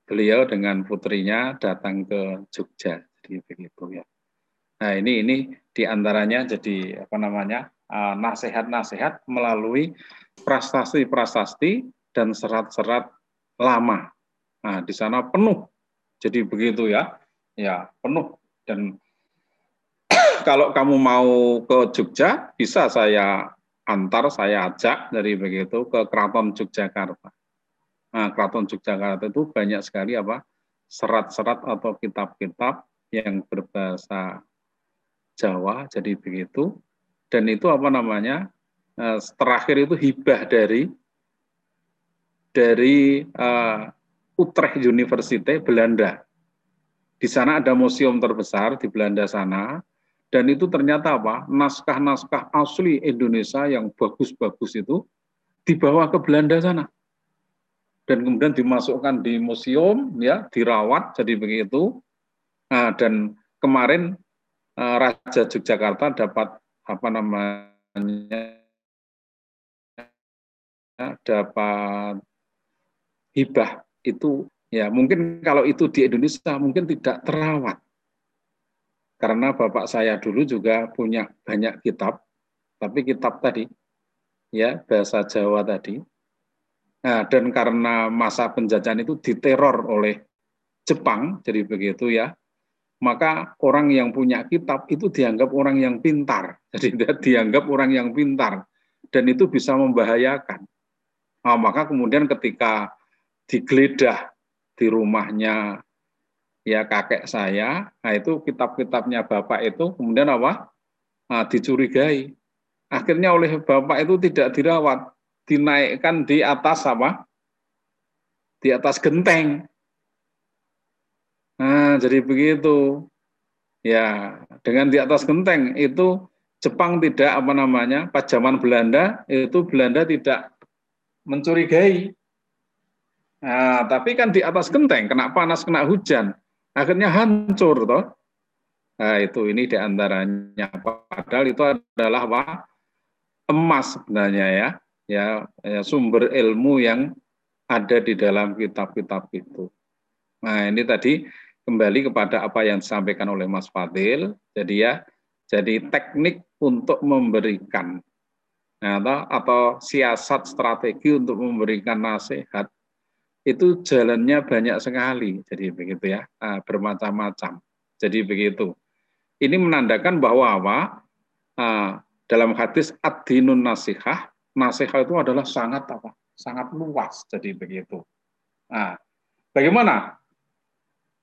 Speaker 1: beliau dengan putrinya datang ke Jogja. Jadi begitu ya. Nah ini ini di antaranya jadi apa namanya uh, nasihat-nasihat melalui prestasi-prestasi dan serat-serat lama. Nah di sana penuh, jadi begitu ya, ya penuh dan kalau kamu mau ke Jogja bisa saya antar, saya ajak dari begitu ke Keraton Yogyakarta. Nah, Keraton Yogyakarta itu banyak sekali apa serat-serat atau kitab-kitab yang berbahasa Jawa jadi begitu dan itu apa namanya eh, terakhir itu hibah dari dari uh, Utrecht University Belanda. Di sana ada museum terbesar di Belanda sana dan itu ternyata apa? Naskah-naskah asli Indonesia yang bagus-bagus itu dibawa ke Belanda sana. Dan kemudian dimasukkan di museum ya dirawat jadi begitu. Nah, dan kemarin Eh, Raja Yogyakarta dapat apa namanya dapat hibah itu ya mungkin kalau itu di Indonesia mungkin tidak terawat karena bapak saya dulu juga punya banyak kitab tapi kitab tadi ya bahasa Jawa tadi nah dan karena masa penjajahan itu diteror oleh Jepang jadi begitu ya maka orang yang punya kitab itu dianggap orang yang pintar. Jadi dia dianggap orang yang pintar dan itu bisa membahayakan. Nah, maka kemudian ketika digeledah di rumahnya ya kakek saya, nah itu kitab-kitabnya bapak itu kemudian apa? Nah, dicurigai. Akhirnya oleh bapak itu tidak dirawat, dinaikkan di atas apa? Di atas genteng. Nah, jadi begitu. Ya, dengan di atas genteng itu Jepang tidak apa namanya, pas zaman Belanda itu Belanda tidak mencurigai. Nah, tapi kan di atas genteng kena panas, kena hujan, akhirnya hancur toh. Nah, itu ini di antaranya. Padahal itu adalah apa? emas sebenarnya ya. ya, ya sumber ilmu yang ada di dalam kitab-kitab itu. Nah, ini tadi kembali kepada apa yang disampaikan oleh Mas Fadil. Jadi ya, jadi teknik untuk memberikan nah, atau, atau siasat strategi untuk memberikan nasihat itu jalannya banyak sekali. Jadi begitu ya, nah, bermacam-macam. Jadi begitu. Ini menandakan bahwa apa? Nah, dalam hadis ad-dinun nasihah, nasihah itu adalah sangat apa? Sangat luas. Jadi begitu. Nah, bagaimana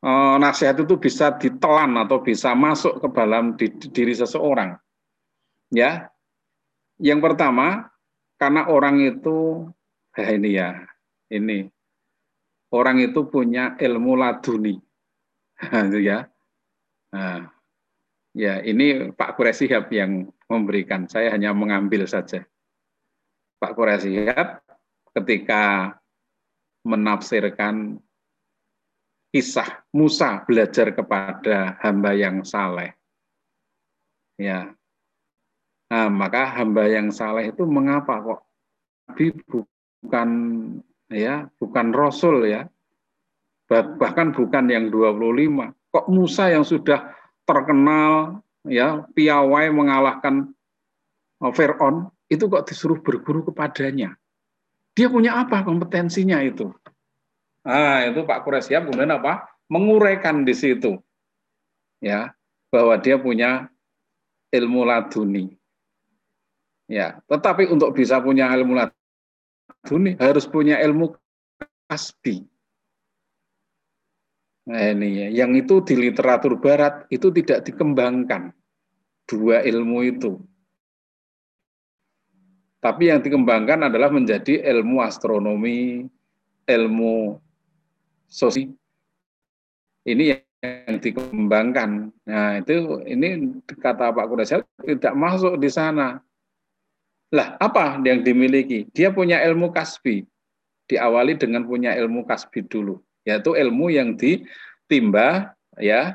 Speaker 1: eh, nasihat itu bisa ditelan atau bisa masuk ke dalam diri seseorang. Ya. Yang pertama, karena orang itu ya ini ya, ini orang itu punya ilmu laduni. ya. Nah, Ya, ini Pak Kuresihab yang memberikan. Saya hanya mengambil saja. Pak Kuresihab ketika menafsirkan kisah Musa belajar kepada hamba yang saleh. Ya. Nah, maka hamba yang saleh itu mengapa kok Nabi bukan ya, bukan rasul ya. Bahkan bukan yang 25. Kok Musa yang sudah terkenal ya piawai mengalahkan uh, Fir'aun itu kok disuruh berguru kepadanya. Dia punya apa kompetensinya itu? Nah, itu Pak Kuresyap kemudian apa? Menguraikan di situ. Ya, bahwa dia punya ilmu laduni. Ya, tetapi untuk bisa punya ilmu laduni harus punya ilmu kasbi. Nah, ini ya. Yang itu di literatur barat itu tidak dikembangkan dua ilmu itu. Tapi yang dikembangkan adalah menjadi ilmu astronomi, ilmu sosial. Ini yang dikembangkan. Nah, itu ini kata Pak Kudasel tidak masuk di sana. Lah, apa yang dimiliki? Dia punya ilmu kasbi. Diawali dengan punya ilmu kasbi dulu yaitu ilmu yang ditimba ya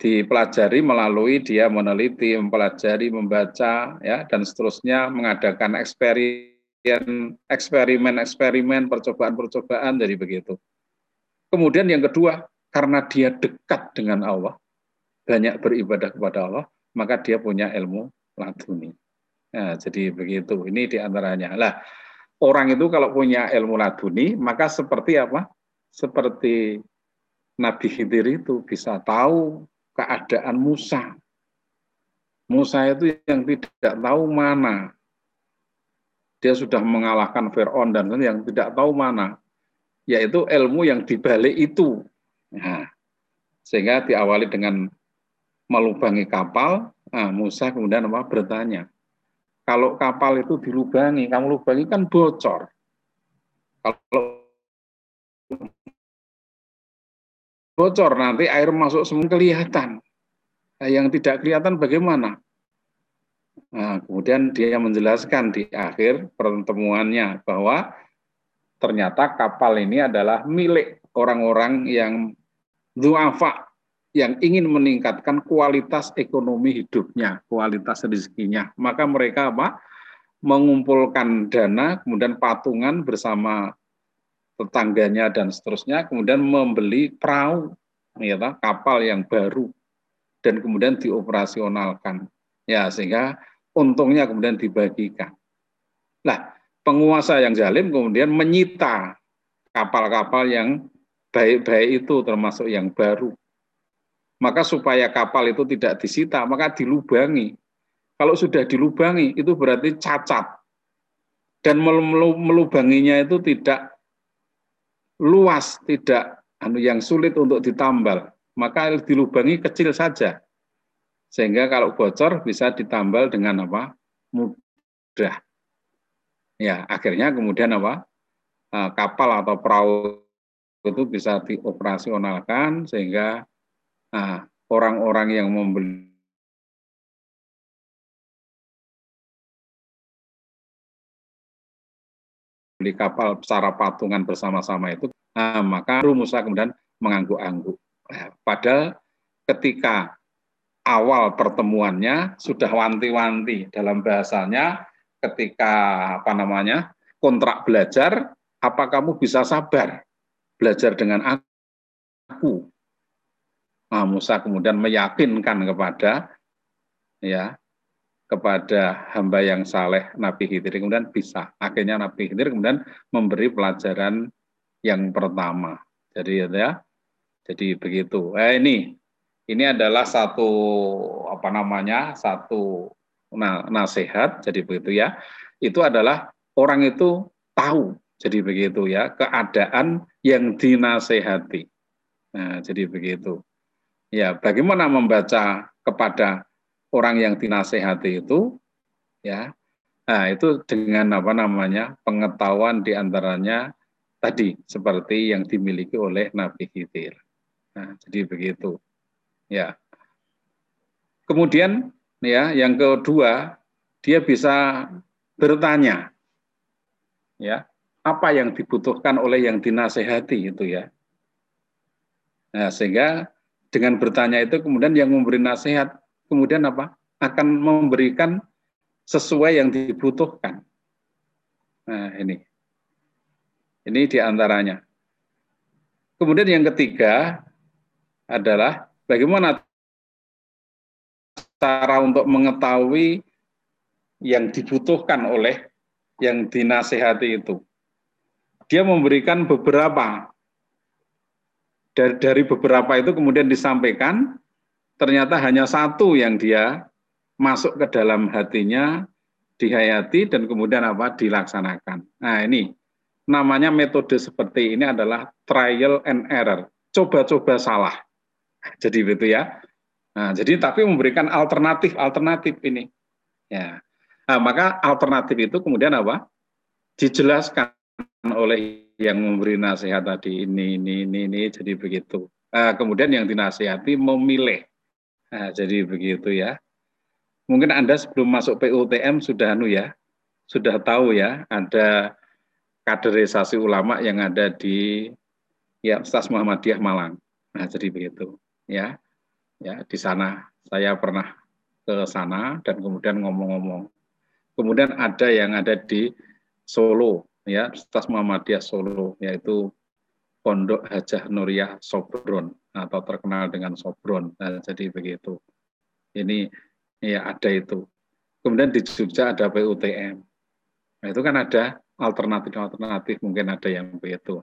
Speaker 1: dipelajari melalui dia meneliti, mempelajari, membaca ya dan seterusnya mengadakan eksperimen eksperimen-eksperimen, percobaan-percobaan dari begitu. Kemudian yang kedua, karena dia dekat dengan Allah, banyak beribadah kepada Allah, maka dia punya ilmu laduni. Nah, jadi begitu. Ini di antaranya. Lah, orang itu kalau punya ilmu laduni, maka seperti apa? seperti Nabi Khidir itu bisa tahu keadaan Musa. Musa itu yang tidak tahu mana. Dia sudah mengalahkan Fir'aun dan yang tidak tahu mana. Yaitu ilmu yang dibalik itu. Nah, sehingga diawali dengan melubangi kapal, nah, Musa kemudian apa bertanya, kalau kapal itu dilubangi, kamu lubangi kan bocor. Kalau bocor nanti air masuk semua kelihatan. Nah, yang tidak kelihatan bagaimana? Nah, kemudian dia menjelaskan di akhir pertemuannya bahwa ternyata kapal ini adalah milik orang-orang yang duafa yang ingin meningkatkan kualitas ekonomi hidupnya, kualitas rezekinya. Maka mereka apa? mengumpulkan dana, kemudian patungan bersama tetangganya dan seterusnya, kemudian membeli perahu, ya, kapal yang baru dan kemudian dioperasionalkan, ya sehingga untungnya kemudian dibagikan. Nah, penguasa yang zalim kemudian menyita kapal-kapal yang baik-baik itu termasuk yang baru. Maka supaya kapal itu tidak disita, maka dilubangi. Kalau sudah dilubangi itu berarti cacat. Dan melubanginya itu tidak luas, tidak anu yang sulit untuk ditambal, maka dilubangi kecil saja. Sehingga kalau bocor bisa ditambal dengan apa? mudah. Ya, akhirnya kemudian apa? Eh, kapal atau perahu itu bisa dioperasionalkan sehingga eh, orang-orang yang membeli beli kapal secara patungan bersama-sama itu, nah, maka Musa kemudian mengangguk-angguk. Nah, padahal ketika awal pertemuannya sudah wanti-wanti dalam bahasanya ketika apa namanya kontrak belajar, apa kamu bisa sabar belajar dengan aku? Nah, Musa kemudian meyakinkan kepada ya kepada hamba yang saleh Nabi Khidir. Kemudian bisa akhirnya Nabi Khidir kemudian memberi pelajaran yang pertama. Jadi ya jadi begitu. Eh ini ini adalah satu apa namanya satu nasihat. Jadi begitu ya. Itu adalah orang itu tahu. Jadi begitu ya keadaan yang dinasehati. Nah jadi begitu ya bagaimana membaca kepada orang yang dinasehati itu ya nah itu dengan apa namanya pengetahuan di antaranya tadi seperti yang dimiliki oleh Nabi Khidir nah jadi begitu ya Kemudian ya, yang kedua, dia bisa bertanya. Ya, apa yang dibutuhkan oleh yang dinasehati itu ya. Nah, sehingga dengan bertanya itu kemudian yang memberi nasihat kemudian apa? akan memberikan sesuai yang dibutuhkan. Nah, ini. Ini di antaranya. Kemudian yang ketiga adalah bagaimana cara untuk mengetahui yang dibutuhkan oleh yang dinasehati itu. Dia memberikan beberapa dari, dari beberapa itu kemudian disampaikan ternyata hanya satu yang dia masuk ke dalam hatinya dihayati dan kemudian apa dilaksanakan. Nah, ini namanya metode seperti ini adalah trial and error. Coba-coba salah. Jadi begitu ya. Nah, jadi tapi memberikan alternatif-alternatif ini. Ya. Nah, maka alternatif itu kemudian apa? Dijelaskan oleh yang memberi nasihat tadi ini ini ini ini jadi begitu. Nah, kemudian yang dinasihati memilih. Nah, jadi begitu ya. Mungkin Anda sebelum masuk PUTM sudah anu ya, sudah tahu ya ada kaderisasi ulama yang ada di ya Ustaz Muhammadiyah Malang. Nah, jadi begitu ya. Ya, di sana saya pernah ke sana dan kemudian ngomong-ngomong. Kemudian ada yang ada di Solo ya, Ustaz Muhammadiyah Solo yaitu Pondok Hajah Nuriyah Sobron atau terkenal dengan Sobron. Nah, jadi begitu. Ini ya ada itu. Kemudian di Jogja ada PUTM. Nah, itu kan ada alternatif-alternatif mungkin ada yang begitu.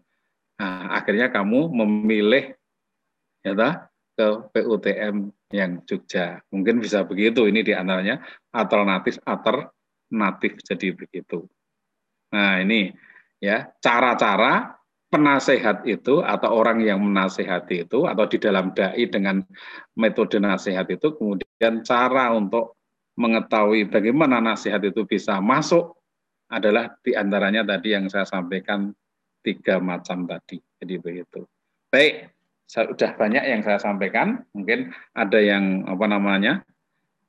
Speaker 1: Nah, akhirnya kamu memilih ya ke PUTM yang Jogja. Mungkin bisa begitu. Ini di antaranya alternatif alternatif jadi begitu. Nah ini ya cara-cara penasehat itu atau orang yang menasehati itu atau di dalam dai dengan metode nasihat itu kemudian cara untuk mengetahui bagaimana nasihat itu bisa masuk adalah di antaranya tadi yang saya sampaikan tiga macam tadi. Jadi begitu. Baik, sudah banyak yang saya sampaikan. Mungkin ada yang apa namanya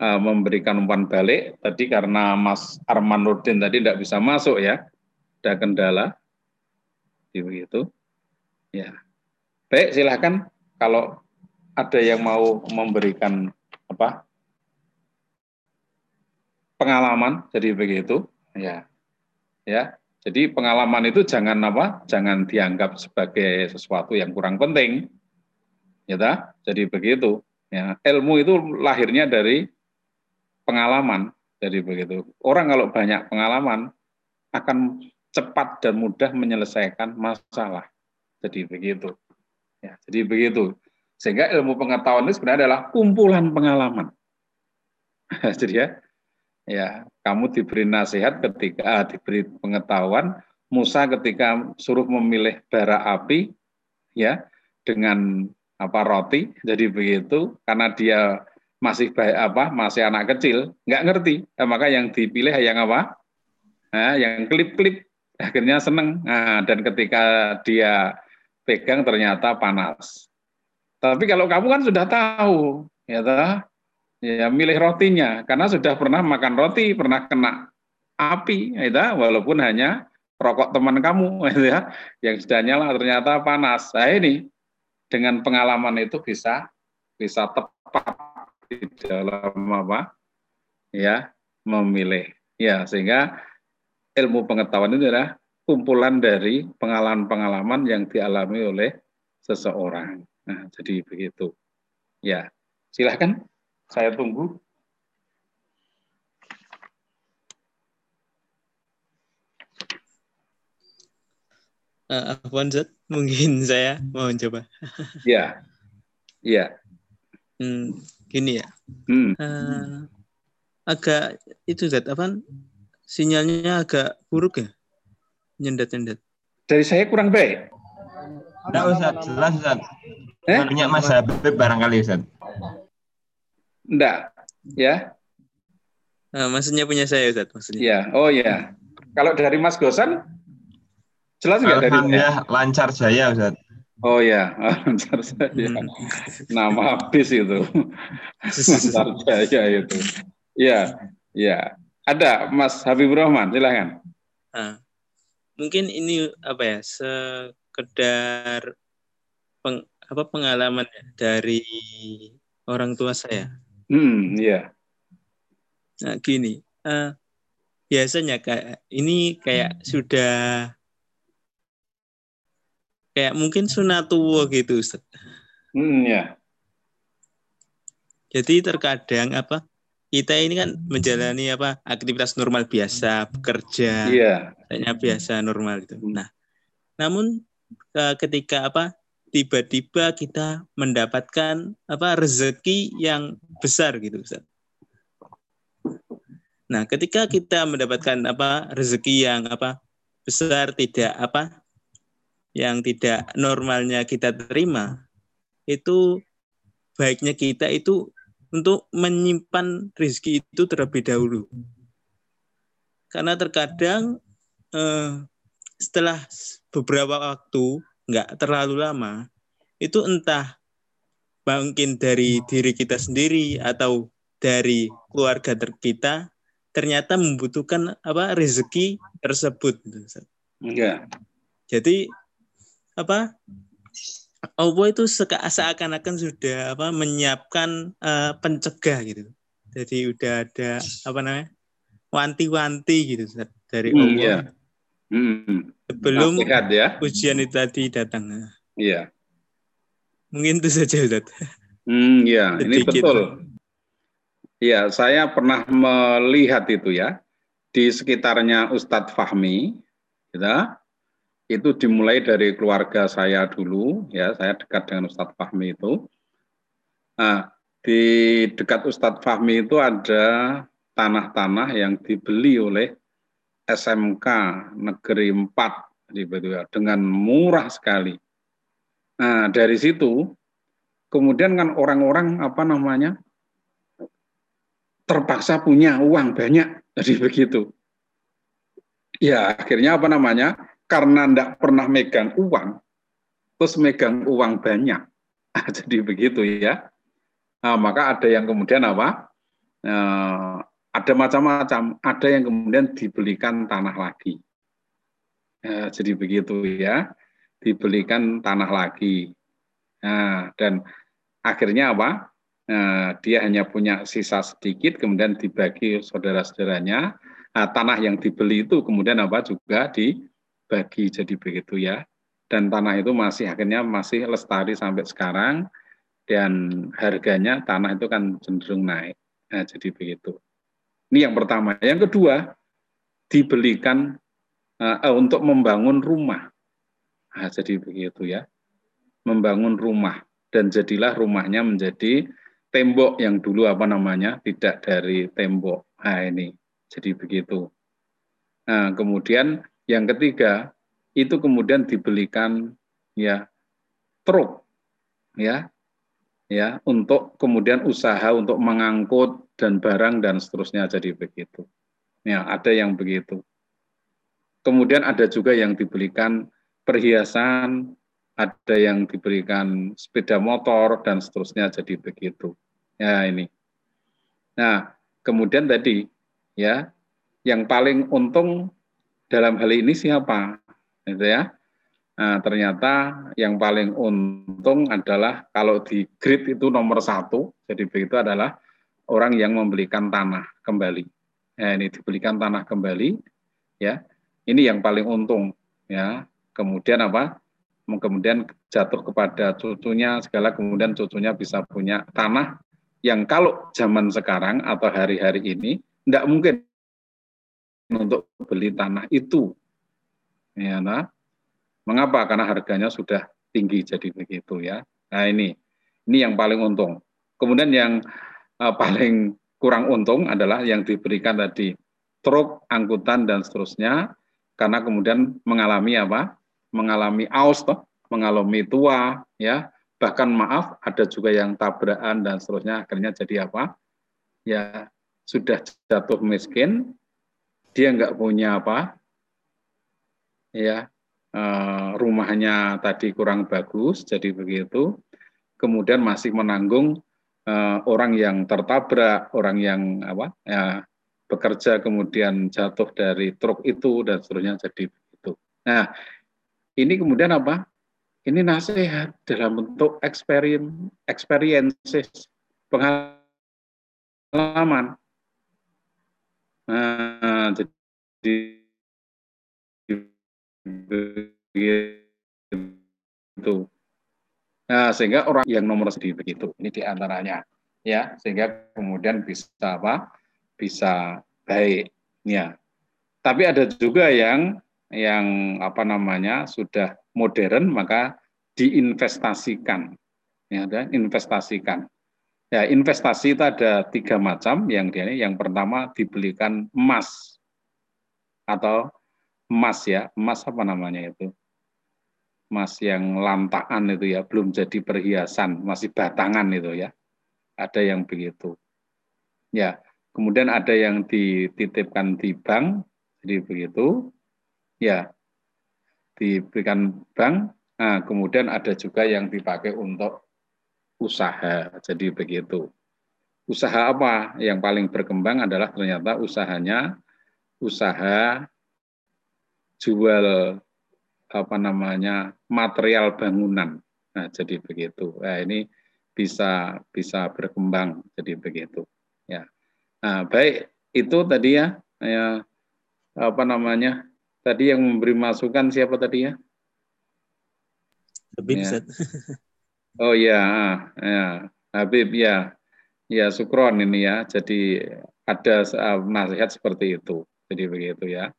Speaker 1: uh, memberikan umpan balik. Tadi karena Mas Arman Nurdin tadi tidak bisa masuk ya, ada kendala. Begitu. Ya. Baik, silahkan kalau ada yang mau memberikan apa pengalaman jadi begitu ya ya jadi pengalaman itu jangan apa jangan dianggap sebagai sesuatu yang kurang penting ya ta? jadi begitu ya ilmu itu lahirnya dari pengalaman jadi begitu orang kalau banyak pengalaman akan cepat dan mudah menyelesaikan masalah. Jadi begitu. Ya jadi begitu. Sehingga ilmu pengetahuan itu sebenarnya adalah kumpulan pengalaman. Jadi ya ya kamu diberi nasihat ketika ah, diberi pengetahuan Musa ketika suruh memilih bara api ya dengan apa roti jadi begitu. Karena dia masih baik apa masih anak kecil nggak ngerti. Eh, maka yang dipilih yang apa? Nah, yang klip-klip akhirnya seneng. Nah, dan ketika dia pegang ternyata panas. Tapi kalau kamu kan sudah tahu ya toh, ya milih rotinya. Karena sudah pernah makan roti pernah kena api ya walaupun hanya rokok teman kamu ya yang sudah nyala ternyata panas. Nah ini dengan pengalaman itu bisa bisa tepat di dalam apa? Ya memilih. Ya sehingga ilmu pengetahuan itu adalah kumpulan dari pengalaman-pengalaman yang dialami oleh seseorang. Nah, jadi begitu. Ya, silahkan. Saya tunggu.
Speaker 6: Uh, Afwan Zat, mungkin saya mau coba.
Speaker 1: Ya, ya.
Speaker 6: Hmm, gini ya.
Speaker 1: Hmm.
Speaker 6: Uh, agak itu Zat, apa? Sinyalnya agak buruk ya, nyendat-nyendat.
Speaker 1: Dari saya kurang baik.
Speaker 7: Tidak Ustaz, jelas Ustaz.
Speaker 1: Eh?
Speaker 7: Punya Mas Habib barangkali Ustaz.
Speaker 1: Enggak, ya.
Speaker 6: Uh, maksudnya punya saya Ustaz, maksudnya.
Speaker 1: Ya, oh ya. Kalau dari Mas Gosan, jelas nggak dari saya?
Speaker 7: Lancar jaya Ustaz.
Speaker 1: Oh ya, Ansar Jaya.
Speaker 6: Hmm.
Speaker 1: Nama habis itu. Ansar Jaya itu. Iya, iya. Ada Mas Habibur Rahman, silahkan.
Speaker 6: Nah, mungkin ini apa ya sekedar peng, apa pengalaman dari orang tua saya.
Speaker 1: Hmm, iya.
Speaker 6: Nah, gini, eh, biasanya kayak ini kayak sudah kayak mungkin sunatuwo gitu, Ustaz.
Speaker 1: Hmm, ya.
Speaker 6: Jadi terkadang apa kita ini kan menjalani apa aktivitas normal biasa, bekerja, kayaknya biasa normal gitu. Nah, namun eh, ketika apa tiba-tiba kita mendapatkan apa rezeki yang besar gitu, Ustaz. Nah, ketika kita mendapatkan apa rezeki yang apa besar tidak apa yang tidak normalnya kita terima, itu baiknya kita itu untuk menyimpan rezeki itu terlebih dahulu. Karena terkadang eh, setelah beberapa waktu, nggak terlalu lama, itu entah mungkin dari diri kita sendiri atau dari keluarga ter- kita ternyata membutuhkan apa rezeki tersebut.
Speaker 1: Iya.
Speaker 6: Jadi apa Allah itu seakan-akan sudah apa menyiapkan eh, pencegah gitu. Jadi udah ada apa namanya wanti-wanti gitu dari
Speaker 1: Hmm,
Speaker 6: Allah
Speaker 1: iya. Hmm.
Speaker 6: sebelum
Speaker 1: Nasihat ya.
Speaker 6: ujian itu tadi datang.
Speaker 1: Iya.
Speaker 6: Mungkin itu saja Ustaz.
Speaker 1: Hmm, ya, ini betul. Ya, saya pernah melihat itu ya di sekitarnya Ustadz Fahmi, ya, itu dimulai dari keluarga saya dulu, ya, saya dekat dengan Ustadz Fahmi itu. Nah, di dekat Ustadz Fahmi itu ada tanah-tanah yang dibeli oleh SMK Negeri 4 gitu ya, dengan murah sekali. Nah, dari situ kemudian kan orang-orang apa namanya terpaksa punya uang banyak jadi begitu ya akhirnya apa namanya karena tidak pernah megang uang terus megang uang banyak. Ah, jadi begitu ya. Nah, maka ada yang kemudian apa? Eh, ada macam-macam. Ada yang kemudian dibelikan tanah lagi. Eh, jadi begitu ya. Dibelikan tanah lagi. Nah, dan akhirnya apa? Nah, dia hanya punya sisa sedikit, kemudian dibagi saudara-saudaranya. Nah, tanah yang dibeli itu kemudian apa? Juga dibagi jadi begitu ya. Dan tanah itu masih akhirnya masih lestari sampai sekarang dan harganya tanah itu kan cenderung naik. Nah, jadi begitu. Ini yang pertama. Yang kedua, dibelikan eh, untuk membangun rumah. Nah, jadi begitu ya membangun rumah dan jadilah rumahnya menjadi tembok yang dulu apa namanya tidak dari tembok. Nah ini jadi begitu. Nah kemudian yang ketiga itu kemudian dibelikan ya truk ya ya untuk kemudian usaha untuk mengangkut dan barang dan seterusnya jadi begitu. Ya ada yang begitu. Kemudian ada juga yang dibelikan perhiasan ada yang diberikan sepeda motor dan seterusnya jadi begitu. Ya ini. Nah, kemudian tadi ya yang paling untung dalam hal ini siapa? Gitu ya. Nah, ternyata yang paling untung adalah kalau di grid itu nomor satu, jadi begitu adalah orang yang membelikan tanah kembali. Ya, ini dibelikan tanah kembali, ya. Ini yang paling untung, ya. Kemudian apa? kemudian jatuh kepada cucunya segala kemudian cucunya bisa punya tanah yang kalau zaman sekarang atau hari-hari ini tidak mungkin untuk beli tanah itu. Ya nah mengapa? Karena harganya sudah tinggi jadi begitu ya. Nah ini ini yang paling untung. Kemudian yang uh, paling kurang untung adalah yang diberikan tadi truk angkutan dan seterusnya karena kemudian mengalami apa? Mengalami aus, toh, mengalami tua, ya. Bahkan maaf ada juga yang tabrakan dan seterusnya akhirnya jadi apa? Ya sudah jatuh miskin, dia nggak punya apa? Ya eh, rumahnya tadi kurang bagus, jadi begitu. Kemudian masih menanggung eh, orang yang tertabrak, orang yang apa ya, bekerja kemudian jatuh dari truk itu dan seterusnya jadi begitu. Nah, ini kemudian apa? Ini nasihat dalam bentuk experience, experiences, pengalaman. Jadi begitu. Nah, sehingga orang yang nomor sedih begitu. Ini di antaranya ya, sehingga kemudian bisa apa? Bisa baik ya. Tapi ada juga yang yang apa namanya sudah modern maka diinvestasikan ya dan investasikan ya investasi itu ada tiga macam. Yang dia yang pertama dibelikan emas. Atau emas ya. Emas apa namanya itu? Emas yang lantaan itu ya. Belum jadi perhiasan. Masih batangan itu ya. Ada yang begitu. Ya kemudian ada yang dititipkan di bank. Jadi begitu. Ya diberikan bank. Nah, kemudian ada juga yang dipakai untuk usaha. Jadi begitu. Usaha apa yang paling berkembang adalah ternyata usahanya usaha jual apa namanya material bangunan. Nah, jadi begitu. Nah, ini bisa bisa berkembang jadi begitu. Ya. Nah, baik itu tadi ya, ya apa namanya Tadi yang memberi masukan siapa tadi ya? Ya. Oh ya, ya, Habib ya, ya Sukron ini ya. Jadi ada nasihat seperti itu. Jadi begitu ya.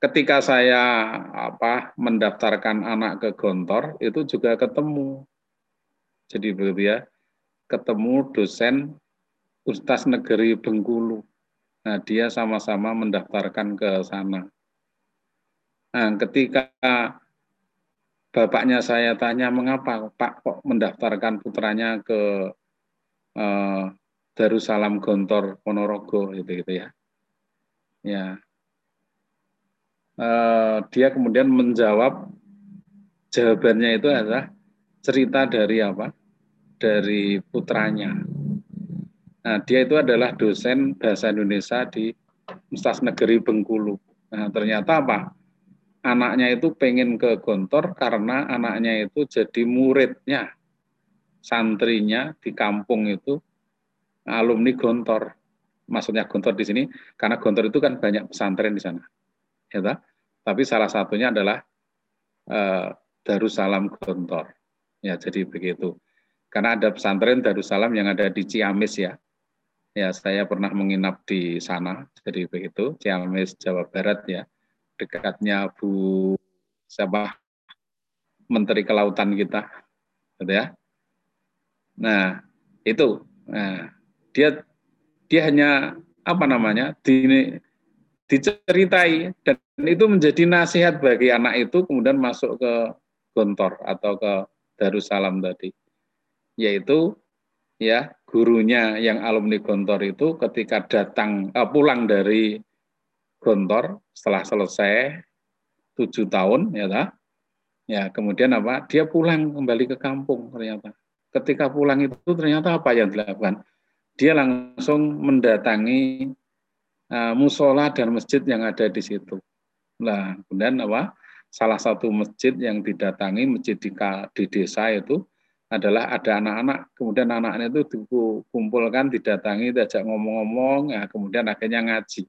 Speaker 1: Ketika saya apa mendaftarkan anak ke Gontor itu juga ketemu. Jadi begitu ya. Ketemu dosen Ustaz Negeri Bengkulu. Nah, dia sama-sama mendaftarkan ke sana. Nah, ketika bapaknya saya tanya mengapa Pak kok mendaftarkan putranya ke eh, Darussalam Gontor Ponorogo gitu gitu ya. Ya. Eh, dia kemudian menjawab jawabannya itu adalah cerita dari apa? Dari putranya. Nah, dia itu adalah dosen bahasa Indonesia di Universitas Negeri Bengkulu. Nah, ternyata apa? Anaknya itu pengen ke Gontor karena anaknya itu jadi muridnya, santrinya di kampung itu alumni Gontor. Maksudnya Gontor di sini karena Gontor itu kan banyak pesantren di sana, ya tak? Tapi salah satunya adalah eh, Darussalam Gontor. Ya, jadi begitu. Karena ada pesantren Darussalam yang ada di Ciamis ya. Ya, saya pernah menginap di sana, jadi begitu, Ciamis, Jawa Barat ya dekatnya Bu siapa? Menteri Kelautan kita, gitu ya. Nah itu, nah, dia dia hanya apa namanya di, diceritai. Dan itu menjadi nasihat bagi anak itu kemudian masuk ke Gontor atau ke Darussalam tadi, yaitu ya gurunya yang alumni Gontor itu ketika datang uh, pulang dari Gontor setelah selesai tujuh tahun ya tak? ya kemudian apa? Dia pulang kembali ke kampung ternyata. Ketika pulang itu ternyata apa yang dilakukan? Dia langsung mendatangi uh, musola dan masjid yang ada di situ. Nah kemudian apa? Salah satu masjid yang didatangi masjid di, di desa itu adalah ada anak-anak. Kemudian anak-anak itu dikumpulkan didatangi diajak ngomong-ngomong ya kemudian akhirnya ngaji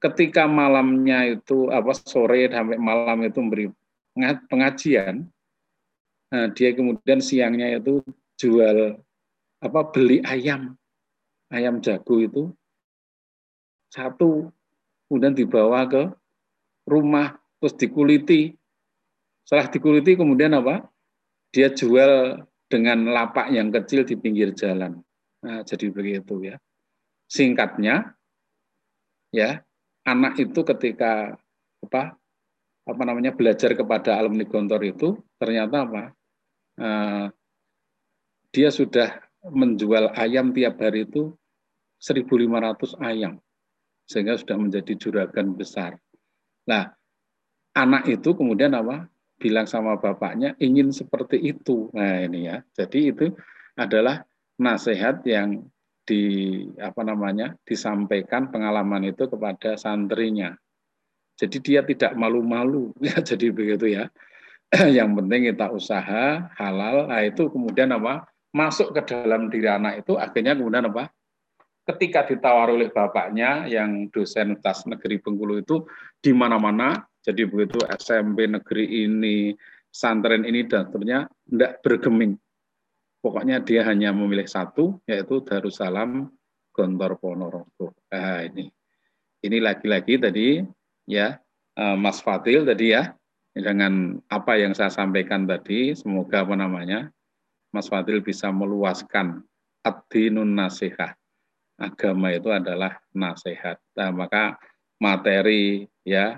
Speaker 1: ketika malamnya itu apa sore sampai malam itu memberi pengajian, nah, dia kemudian siangnya itu jual apa beli ayam, ayam jago itu satu, kemudian dibawa ke rumah terus dikuliti. Setelah dikuliti kemudian apa? Dia jual dengan lapak yang kecil di pinggir jalan. Nah, jadi begitu ya. Singkatnya, ya anak itu ketika apa apa namanya belajar kepada alumni Gontor itu ternyata apa uh, dia sudah menjual ayam tiap hari itu 1.500 ayam sehingga sudah menjadi juragan besar. Nah anak itu kemudian apa? Bilang sama bapaknya ingin seperti itu. Nah, ini ya. Jadi itu adalah nasihat yang di apa namanya? disampaikan pengalaman itu kepada santrinya. Jadi dia tidak malu-malu ya jadi begitu ya. yang penting kita usaha halal. Nah, itu kemudian apa? masuk ke dalam diri anak itu akhirnya kemudian apa? Ketika ditawar oleh bapaknya yang dosen tas negeri Bengkulu itu di mana-mana, jadi begitu SMP negeri ini, santren ini dan seterusnya tidak bergeming. Pokoknya dia hanya memilih satu, yaitu Darussalam Gontor Ponorogo. Nah, ini. Ini lagi-lagi tadi ya eh, Mas Fadil tadi ya dengan apa yang saya sampaikan tadi, semoga apa namanya Mas Fadil bisa meluaskan ad-dinun nasihat. Agama itu adalah nasihat. Nah, maka materi ya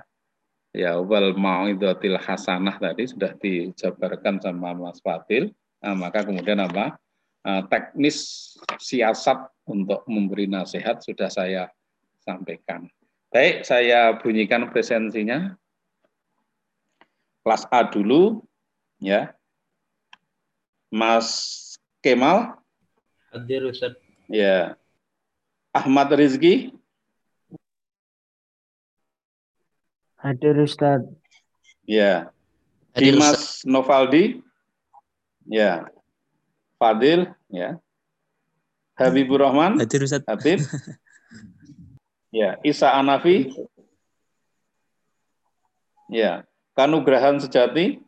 Speaker 1: ya wal mau'idatil hasanah tadi sudah dijabarkan sama Mas Fadil. Nah, maka kemudian apa? Eh, teknis siasat untuk memberi nasihat sudah saya sampaikan. Baik, saya bunyikan presensinya. Kelas A dulu, ya. Mas Kemal.
Speaker 8: Hadir Ustaz.
Speaker 1: Ya. Ahmad Rizki.
Speaker 5: Hadir Ustaz.
Speaker 1: Ya.
Speaker 9: Hadir,
Speaker 1: Dimas Novaldi. Ya. Fadil. Ya. Habibur Rahman.
Speaker 6: Hadir Ustaz.
Speaker 1: Habib. Ya. Isa Anafi. Ya. Kanugrahan Sejati.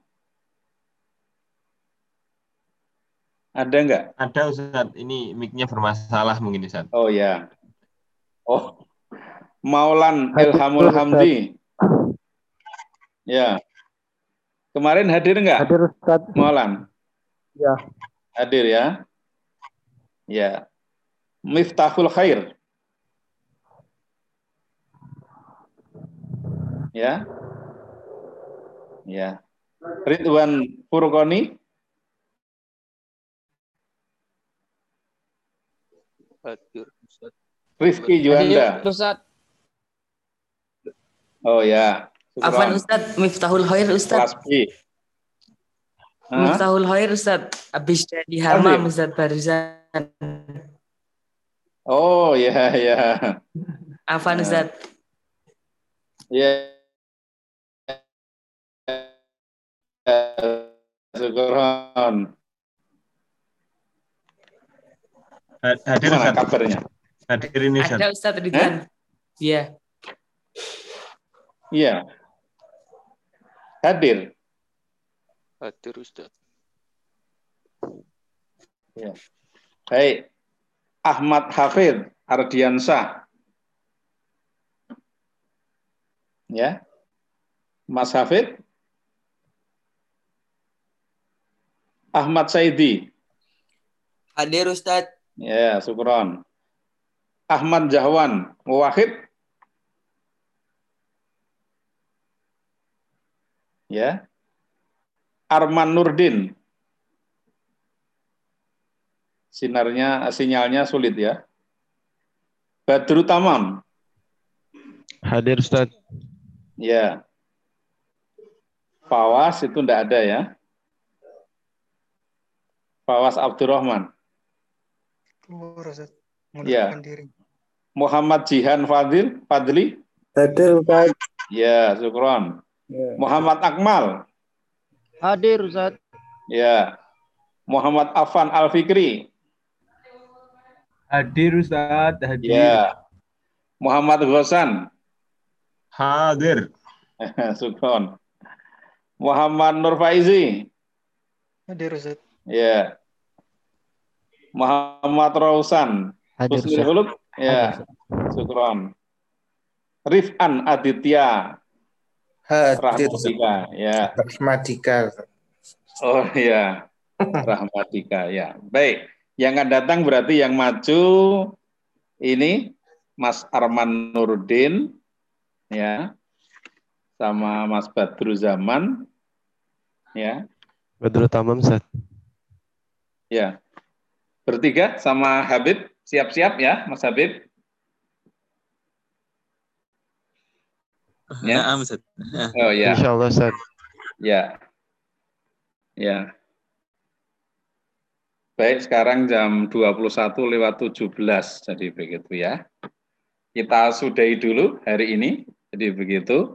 Speaker 1: Ada enggak?
Speaker 7: Ada Ustaz, ini mic-nya bermasalah mungkin Ustaz.
Speaker 1: Oh ya. Oh. Maulan Ilhamul. Hamdi. Ya. Kemarin hadir enggak?
Speaker 4: Hadir Ustaz.
Speaker 1: Maulan.
Speaker 4: Ya.
Speaker 1: Hadir ya. Ya. Miftahul Khair. Ya. Ya. Ridwan Furqoni.
Speaker 9: Hadir, Ustaz.
Speaker 1: Rifki Juanda.
Speaker 10: Hadir, Ustaz.
Speaker 1: Oh ya.
Speaker 10: Afan. Ustaz, Miftahul Khair Ustaz. Miftahul Khair Ustaz. Habis dari hamam Ustaz barusan.
Speaker 1: Oh ya ya.
Speaker 10: Afan
Speaker 1: Nah.
Speaker 10: Ustaz.
Speaker 1: Ya. Syukron.
Speaker 7: Ha- Hadir
Speaker 1: Gimana
Speaker 7: Ustaz.
Speaker 1: kabarnya?
Speaker 7: Hadir ini Ustaz.
Speaker 10: Ada Ustaz Ridwan. Iya.
Speaker 1: Iya. Hadir.
Speaker 9: Hadir, Ustaz.
Speaker 1: Ya. Baik. Ahmad Hafid Ardiansah. Ya. Mas Hafid. Ahmad Saidi.
Speaker 10: Hadir Ustaz.
Speaker 1: Ya, syukron. Ahmad Jahwan Wahid. Ya. Arman Nurdin. Sinarnya sinyalnya sulit ya. Badru Tamam.
Speaker 11: Hadir Ustaz.
Speaker 1: Ya. Fawas itu enggak ada ya. Fawas Abdurrahman.
Speaker 12: Keluar, Ustaz.
Speaker 1: Ya.
Speaker 12: Diri.
Speaker 1: Muhammad Jihan Fadil, Fadli.
Speaker 5: Hadir Ustaz.
Speaker 1: Ya, syukron.
Speaker 4: Ya.
Speaker 1: Muhammad Akmal.
Speaker 4: Hadir Ustaz.
Speaker 1: Ya. Muhammad Afan Al Fikri.
Speaker 13: Hadir Ustaz, hadir.
Speaker 1: Ya. Muhammad Ghosan.
Speaker 7: Hadir.
Speaker 1: Syukron. Muhammad Nur Faizi.
Speaker 12: Hadir, Ustaz.
Speaker 1: Ya. Muhammad Rausan.
Speaker 2: Hadir, Ustaz.
Speaker 1: Ya.
Speaker 2: Ustaz.
Speaker 1: Syukron. Rifan Aditya.
Speaker 14: Hadir.
Speaker 1: Rahmatika. Ya.
Speaker 14: Rahmatika.
Speaker 1: Oh ya. Rahmatika ya. Baik. Yang akan datang berarti yang maju ini Mas Arman Nurdin ya sama Mas Badru Zaman ya.
Speaker 11: Badrul Tamam Ustaz.
Speaker 1: Ya. Bertiga sama Habib siap-siap ya Mas Habib. Ya.
Speaker 6: Naam, Ustaz.
Speaker 1: Oh ya.
Speaker 11: Insya Allah Ustaz.
Speaker 1: Ya. Ya. Baik, sekarang jam 21 lewat 17. Jadi begitu ya. Kita sudahi dulu hari ini. Jadi begitu.